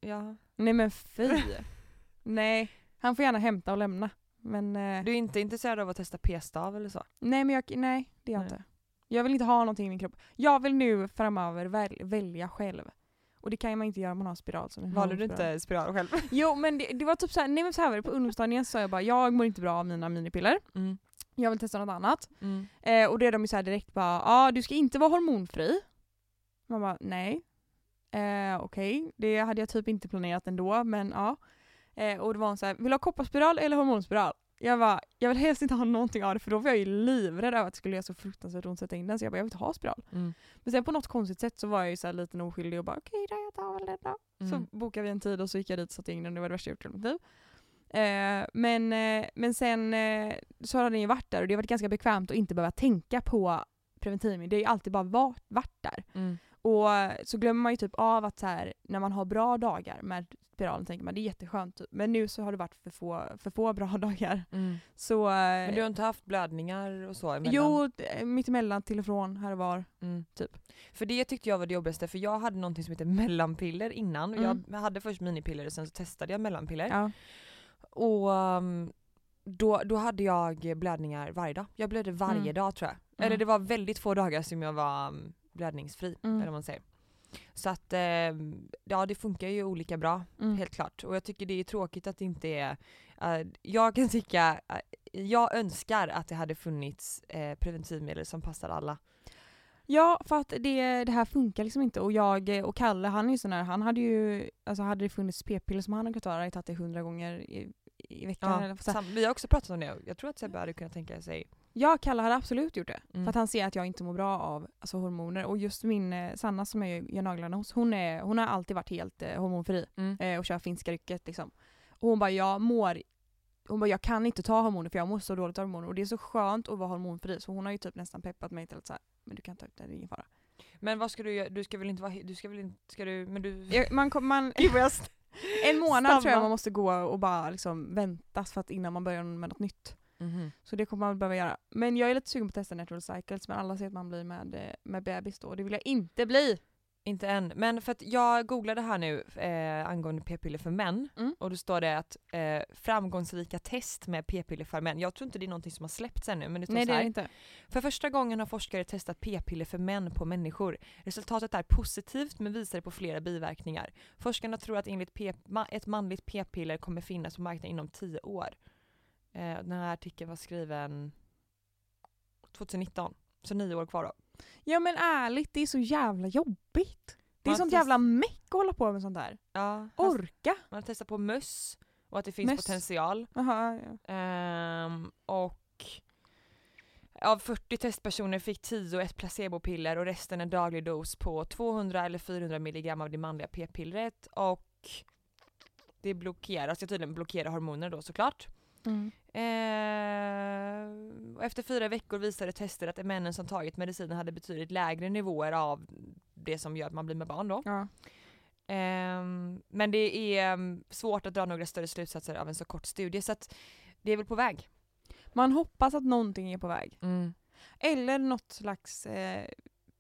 S1: ja.
S2: Nej men fy. Nej, han får gärna hämta och lämna. Men eh,
S1: Du är inte intresserad av att testa p-stav eller så?
S2: nej men jag, nej det är jag
S1: Nej.
S2: inte. Jag vill inte ha någonting i min kropp. Jag vill nu framöver väl, välja själv. Och det kan man inte göra om man har spiral. Som en
S1: Valde du
S2: hormonspiral.
S1: inte spiral själv?
S2: Jo men det, det var typ såhär, nej men så här var det på ungdomsstadion sa jag bara jag mår inte bra av mina minipiller. Jag vill testa något annat.
S1: Mm.
S2: Eh, och det är de ju så här direkt bara, ja ah, du ska inte vara hormonfri. Man bara, nej. Eh, Okej, det hade jag typ inte planerat ändå men ja. Eh, och det var så här, vill du ha kopparspiral eller hormonspiral? Jag bara, jag vill helst inte ha någonting av det för då var jag ju livrädd över att det skulle göra så fruktansvärt ont att sätta in den så jag bara, jag vill inte ha spiral.
S1: Mm.
S2: Men sen på något konstigt sätt så var jag ju så här liten oskyldig och bara okej då, jag tar väl den då.
S1: Mm.
S2: Så bokade vi en tid och så gick jag dit och satte in den, det var det värsta jag gjort i mitt liv. Eh, men, eh, men sen eh, så har den ju varit där och det har varit ganska bekvämt att inte behöva tänka på preventivmedel. Det har ju alltid bara varit, varit där.
S1: Mm.
S2: Och så glömmer man ju typ av att så här, när man har bra dagar med spiralen tänker man det är jätteskönt. Men nu så har det varit för få, för få bra dagar.
S1: Mm.
S2: Så, eh,
S1: Men du har inte haft blödningar och så emellan?
S2: jo, eh, mittemellan till och från här och var.
S1: Mm.
S2: Typ.
S1: För det tyckte jag var det jobbigaste för jag hade någonting som heter mellanpiller innan.
S2: Mm.
S1: Jag hade först minipiller och sen så testade jag mellanpiller.
S2: Ja.
S1: Och um, då, då hade jag blödningar varje dag. Jag blödde varje
S2: Mm.
S1: dag tror jag.
S2: Mm.
S1: Eller det var väldigt få dagar som jag var um, blödningsfri.
S2: Mm.
S1: Eller vad man säger. Så att eh, ja det funkar ju olika bra
S2: Mm.
S1: helt klart. Och jag tycker det är tråkigt att det inte är, eh, jag kan tycka, eh, jag önskar att det hade funnits eh, preventivmedel som passar alla.
S2: Ja, för att det, det här funkar liksom inte och jag och Kalle han är ju sån här, han hade ju, alltså hade det funnits p-piller som han hade kunnat ta, hade tagit det hundra gånger i, veckan.
S1: Ja, sam, vi har också pratat om det, jag tror att Sebbe hade kunnat tänka sig
S2: Ja, Kalle hade absolut gjort det.
S1: Mm.
S2: För att han ser att jag inte mår bra av alltså, hormoner. Och just min eh, Sanna som jag gör naglarna hos, hon, är, hon har alltid varit helt eh, hormonfri
S1: mm.
S2: eh, och kör finska rycket liksom. Och hon bara, jag mår hon bara, jag kan inte ta hormoner för jag mår så dåligt av hormoner och det är så skönt att vara hormonfri så hon har ju typ nästan peppat mig till att säga men du kan ta ut det, det är ingen fara.
S1: Men vad ska du göra, du ska väl inte vara, du ska väl inte, ska du, men du...
S2: Jag, man, kom- man,
S1: Gud vad jag st-
S2: en månad tror jag man måste gå och bara liksom vänta för att innan man börjar med något nytt.
S1: Mhm.
S2: Så det kommer man behöva göra. Men jag är lite sugen på att testa natural cycles men alla säger att man blir med, eh, med bebis då och det vill jag inte bli.
S1: Inte än, men för att jag googlade här nu eh, angående p-piller för män
S2: Mm.
S1: och då står det att eh, framgångsrika test med p-piller för män, jag tror inte det är någonting som har släppts ännu men det står
S2: Nej
S1: så
S2: det är
S1: här.
S2: det inte.
S1: För första gången har forskare testat p-piller för män på människor. Resultatet är positivt men visar på flera biverkningar. Forskarna tror att enligt p- ma- ett manligt p-piller kommer finnas på marknaden inom 10 år. Eh, den här artikeln var skriven 2019, så nio år kvar då.
S2: Ja men ärligt, det är så jävla jobbigt. Det är
S1: Man
S2: sånt
S1: test-
S2: jävla meck att hålla på med sånt där.
S1: Ja,
S2: Orka!
S1: man har testat på möss och att det finns
S2: Möss.
S1: potential.
S2: Jaha, ja.
S1: Ehm, och av 40 testpersoner fick 10 ett placebopiller och resten en daglig dos på 200 eller 400 milligram av det manliga p-pillret och det blockerar, ska tydligen blockera hormoner då såklart.
S2: Mm.
S1: Och efter fyra veckor visade tester att männen som tagit medicinen hade betydligt lägre nivåer av det som gör att man blir med barn då.
S2: ja.
S1: Ehm, men det är um, svårt att dra några större slutsatser av en så kort studie så att det är väl på väg.
S2: Man hoppas att någonting är på väg.
S1: Mm.
S2: Eller något slags eh,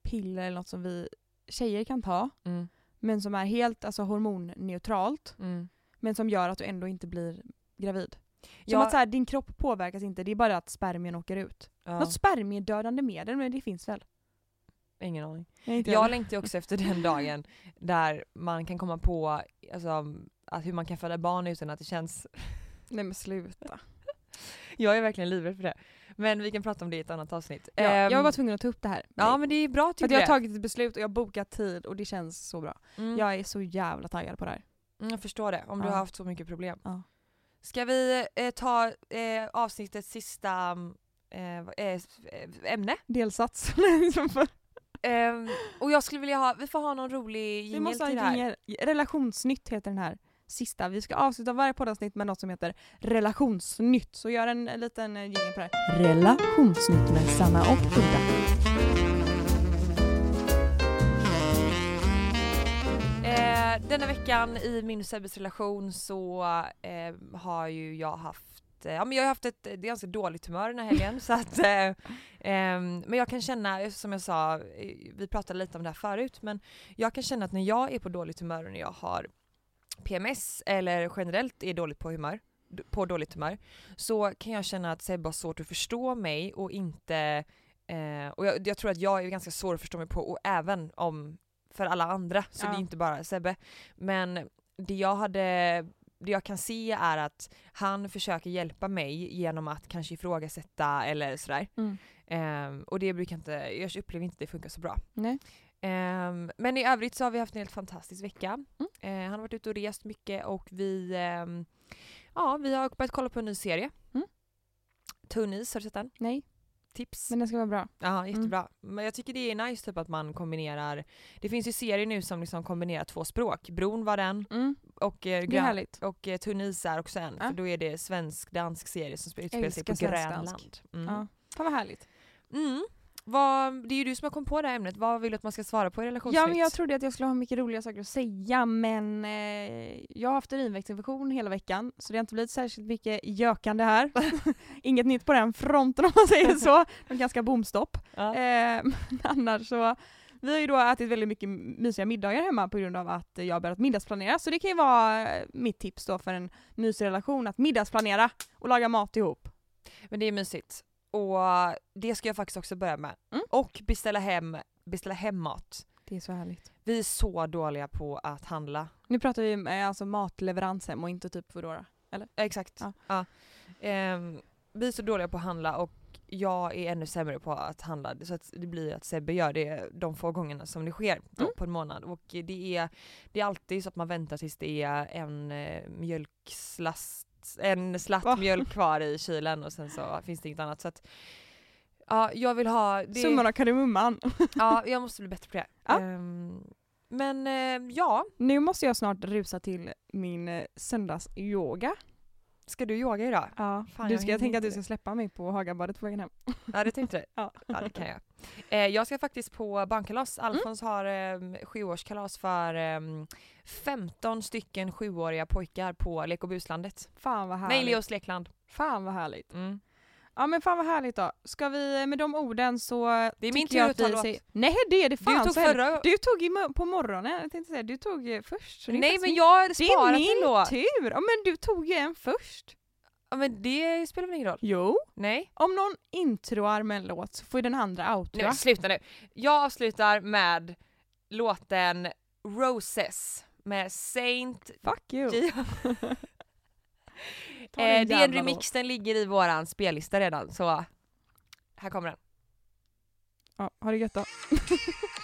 S2: piller eller något som vi tjejer kan ta.
S1: Mm.
S2: Men som är helt alltså, hormonneutralt.
S1: Mm.
S2: Men som gör att du ändå inte blir gravid. Som
S1: Ja,
S2: att så här, din kropp påverkas inte, det är bara att spermien åker ut.
S1: ja,
S2: Något spermiedödande medel, men det finns väl?
S1: ingen aning. Jag
S2: heller.
S1: längtar också efter den dagen där man kan komma på alltså, att hur man kan föda barn utan att det känns...
S2: Nej men sluta.
S1: Jag är verkligen livrädd för det. Men vi kan prata om det i ett annat avsnitt.
S2: Ja,
S1: Ehm,
S2: jag var bara tvungen att ta upp det här.
S1: Ja men det är bra tycker
S2: att jag har
S1: jag.
S2: tagit ett beslut och jag har bokat tid och det känns så bra.
S1: Mm.
S2: Jag är så jävla taggad på det här.
S1: Mm, jag förstår det, om du
S2: Ja.
S1: har haft så mycket problem.
S2: Ja.
S1: Ska vi eh, ta eh, avsnittets sista eh, vad- eh, ämne?
S2: Delsats.
S1: Ehm, och jag skulle vilja ha, vi får ha någon rolig jingel till det här.
S2: jingel. Relationsnytt heter den här sista. Vi ska avsluta varje poddavsnitt med något som heter relationsnytt. Så gör en, en liten eh, jingel på det här. Relationsnytt med Sanna och Hilda.
S1: Eh, denna veckan i min och Sebbes relation så eh, har ju jag haft eh, Ja men jag har haft ett, ganska dåligt humör den här helgen så att eh, ehm, Men jag kan känna, som jag sa, eh, vi pratade lite om det här förut men Jag kan känna att när jag är på dåligt humör och när jag har PMS eller generellt är dåligt på humör på dåligt humör så kan jag känna att Sebbe har svårt att förstå mig och inte eh, och jag, jag tror att jag är ganska svår att förstå mig på och även om för alla andra så
S2: Ja.
S1: det är inte bara Sebbe men det jag hade det jag kan se är att han försöker hjälpa mig genom att kanske ifrågasätta eller sådär.
S2: Mm.
S1: Ehm, och det brukar inte, jag upplever inte att det funkar så bra.
S2: Nej.
S1: Ehm, men i övrigt så har vi haft en helt fantastisk vecka.
S2: Mm.
S1: Eh, han har varit ute och rest mycket och vi, ehm, ja, vi har börjat kolla på en ny serie.
S2: Mm.
S1: Tunn is, har du sett den?
S2: Nej,
S1: Tips.
S2: men den ska vara bra.
S1: Ja, jättebra. Men jag tycker det är nice typ att man kombinerar, det finns ju serier nu som liksom kombinerar två språk. Bron var den
S2: Mm.
S1: och, eh, grön, och eh, Tunn is är också en,
S2: Ja.
S1: för då är det svensk-dansk serie som spe- utspelar sig på Grönland. Mm.
S2: Ja. Fan vad härligt.
S1: Mm. Vad, det är ju du som har kommit på det här ämnet, vad vill du att man ska svara på i relationsflykt?
S2: Ja men jag trodde att jag skulle ha mycket roliga saker att säga men eh, jag har haft urinvägsinfektion hela veckan så det har inte blivit särskilt mycket gökande här. Inget nytt på den fronten om man säger så. En ganska bomstopp.
S1: Ja.
S2: Eh, annars så vi har ju då ätit väldigt mycket mysiga middagar hemma på grund av att jag har börjat middagsplanera. Så det kan ju vara eh, mitt tips då för en mysig relation, att middagsplanera och laga mat ihop.
S1: Men det är mysigt. Och det ska jag faktiskt också börja med.
S2: Mm.
S1: Och beställa hem, beställa hem mat.
S2: Det är så härligt.
S1: Vi är så dåliga på att handla.
S2: Nu pratar vi eh, alltså matleverans hem och inte typ Foodora.
S1: Ja, Exakt.
S2: Ja.
S1: Ja. Ehm, vi är så dåliga på att handla och jag är ännu sämre på att handla. Så att det blir att Sebbe gör det de få gångerna som det sker
S2: Mm.
S1: på en månad. Och det är, det är alltid så att man väntar tills det är en eh, mjölkslast, en slatt
S2: Va?
S1: mjölk kvar i kylen och sen så finns det inget annat. Så att, ja, jag vill ha... Det,
S2: Summan av kardemumman.
S1: Ja, jag måste bli bättre på det.
S2: Ja.
S1: Ehm, men eh, ja,
S2: Nu måste jag snart rusa till min eh, söndagsyoga.
S1: Ska du yoga idag?
S2: Ja.
S1: Fan,
S2: du
S1: jag
S2: ska, jag
S1: hinner
S2: tänker att du ska släppa mig på Hagabadet på vägen hem.
S1: Ja, det tänkte du?
S2: Ja.
S1: Ja, det kan jag. Eh, jag ska faktiskt på barnkalas.
S2: Mm.
S1: Alfons har eh, sjuårskalas för eh, 15 stycken sjuåriga pojkar på Lek och buslandet.
S2: Fan vad härligt.
S1: Nej, Leos lekland.
S2: Fan vad härligt.
S1: Mm.
S2: Ja men fan vad härligt då. Ska vi med de orden så
S1: Det är min tur att ta låt.
S2: säger- Nej det är det fan
S1: Du tog
S2: är det.
S1: förra...
S2: Du tog i på morgonen, jag tänkte säga, du tog eh, först. det är
S1: Nej men
S2: min-
S1: jag har
S2: Det är
S1: sparat en
S2: min
S1: låt.
S2: tur! Ja men du tog ju en först.
S1: Ja, men det spelar väl ingen roll?
S2: Jo.
S1: Nej.
S2: Om någon introar med en låt så får ju den andra
S1: Nej
S2: outroa.
S1: men sluta nu. Jag avslutar med låten Roses med Saint
S2: Fuck you.
S1: Eh, det är en remix, den ligger i våran spellista redan så här kommer den.
S2: Ja, ha det gött då.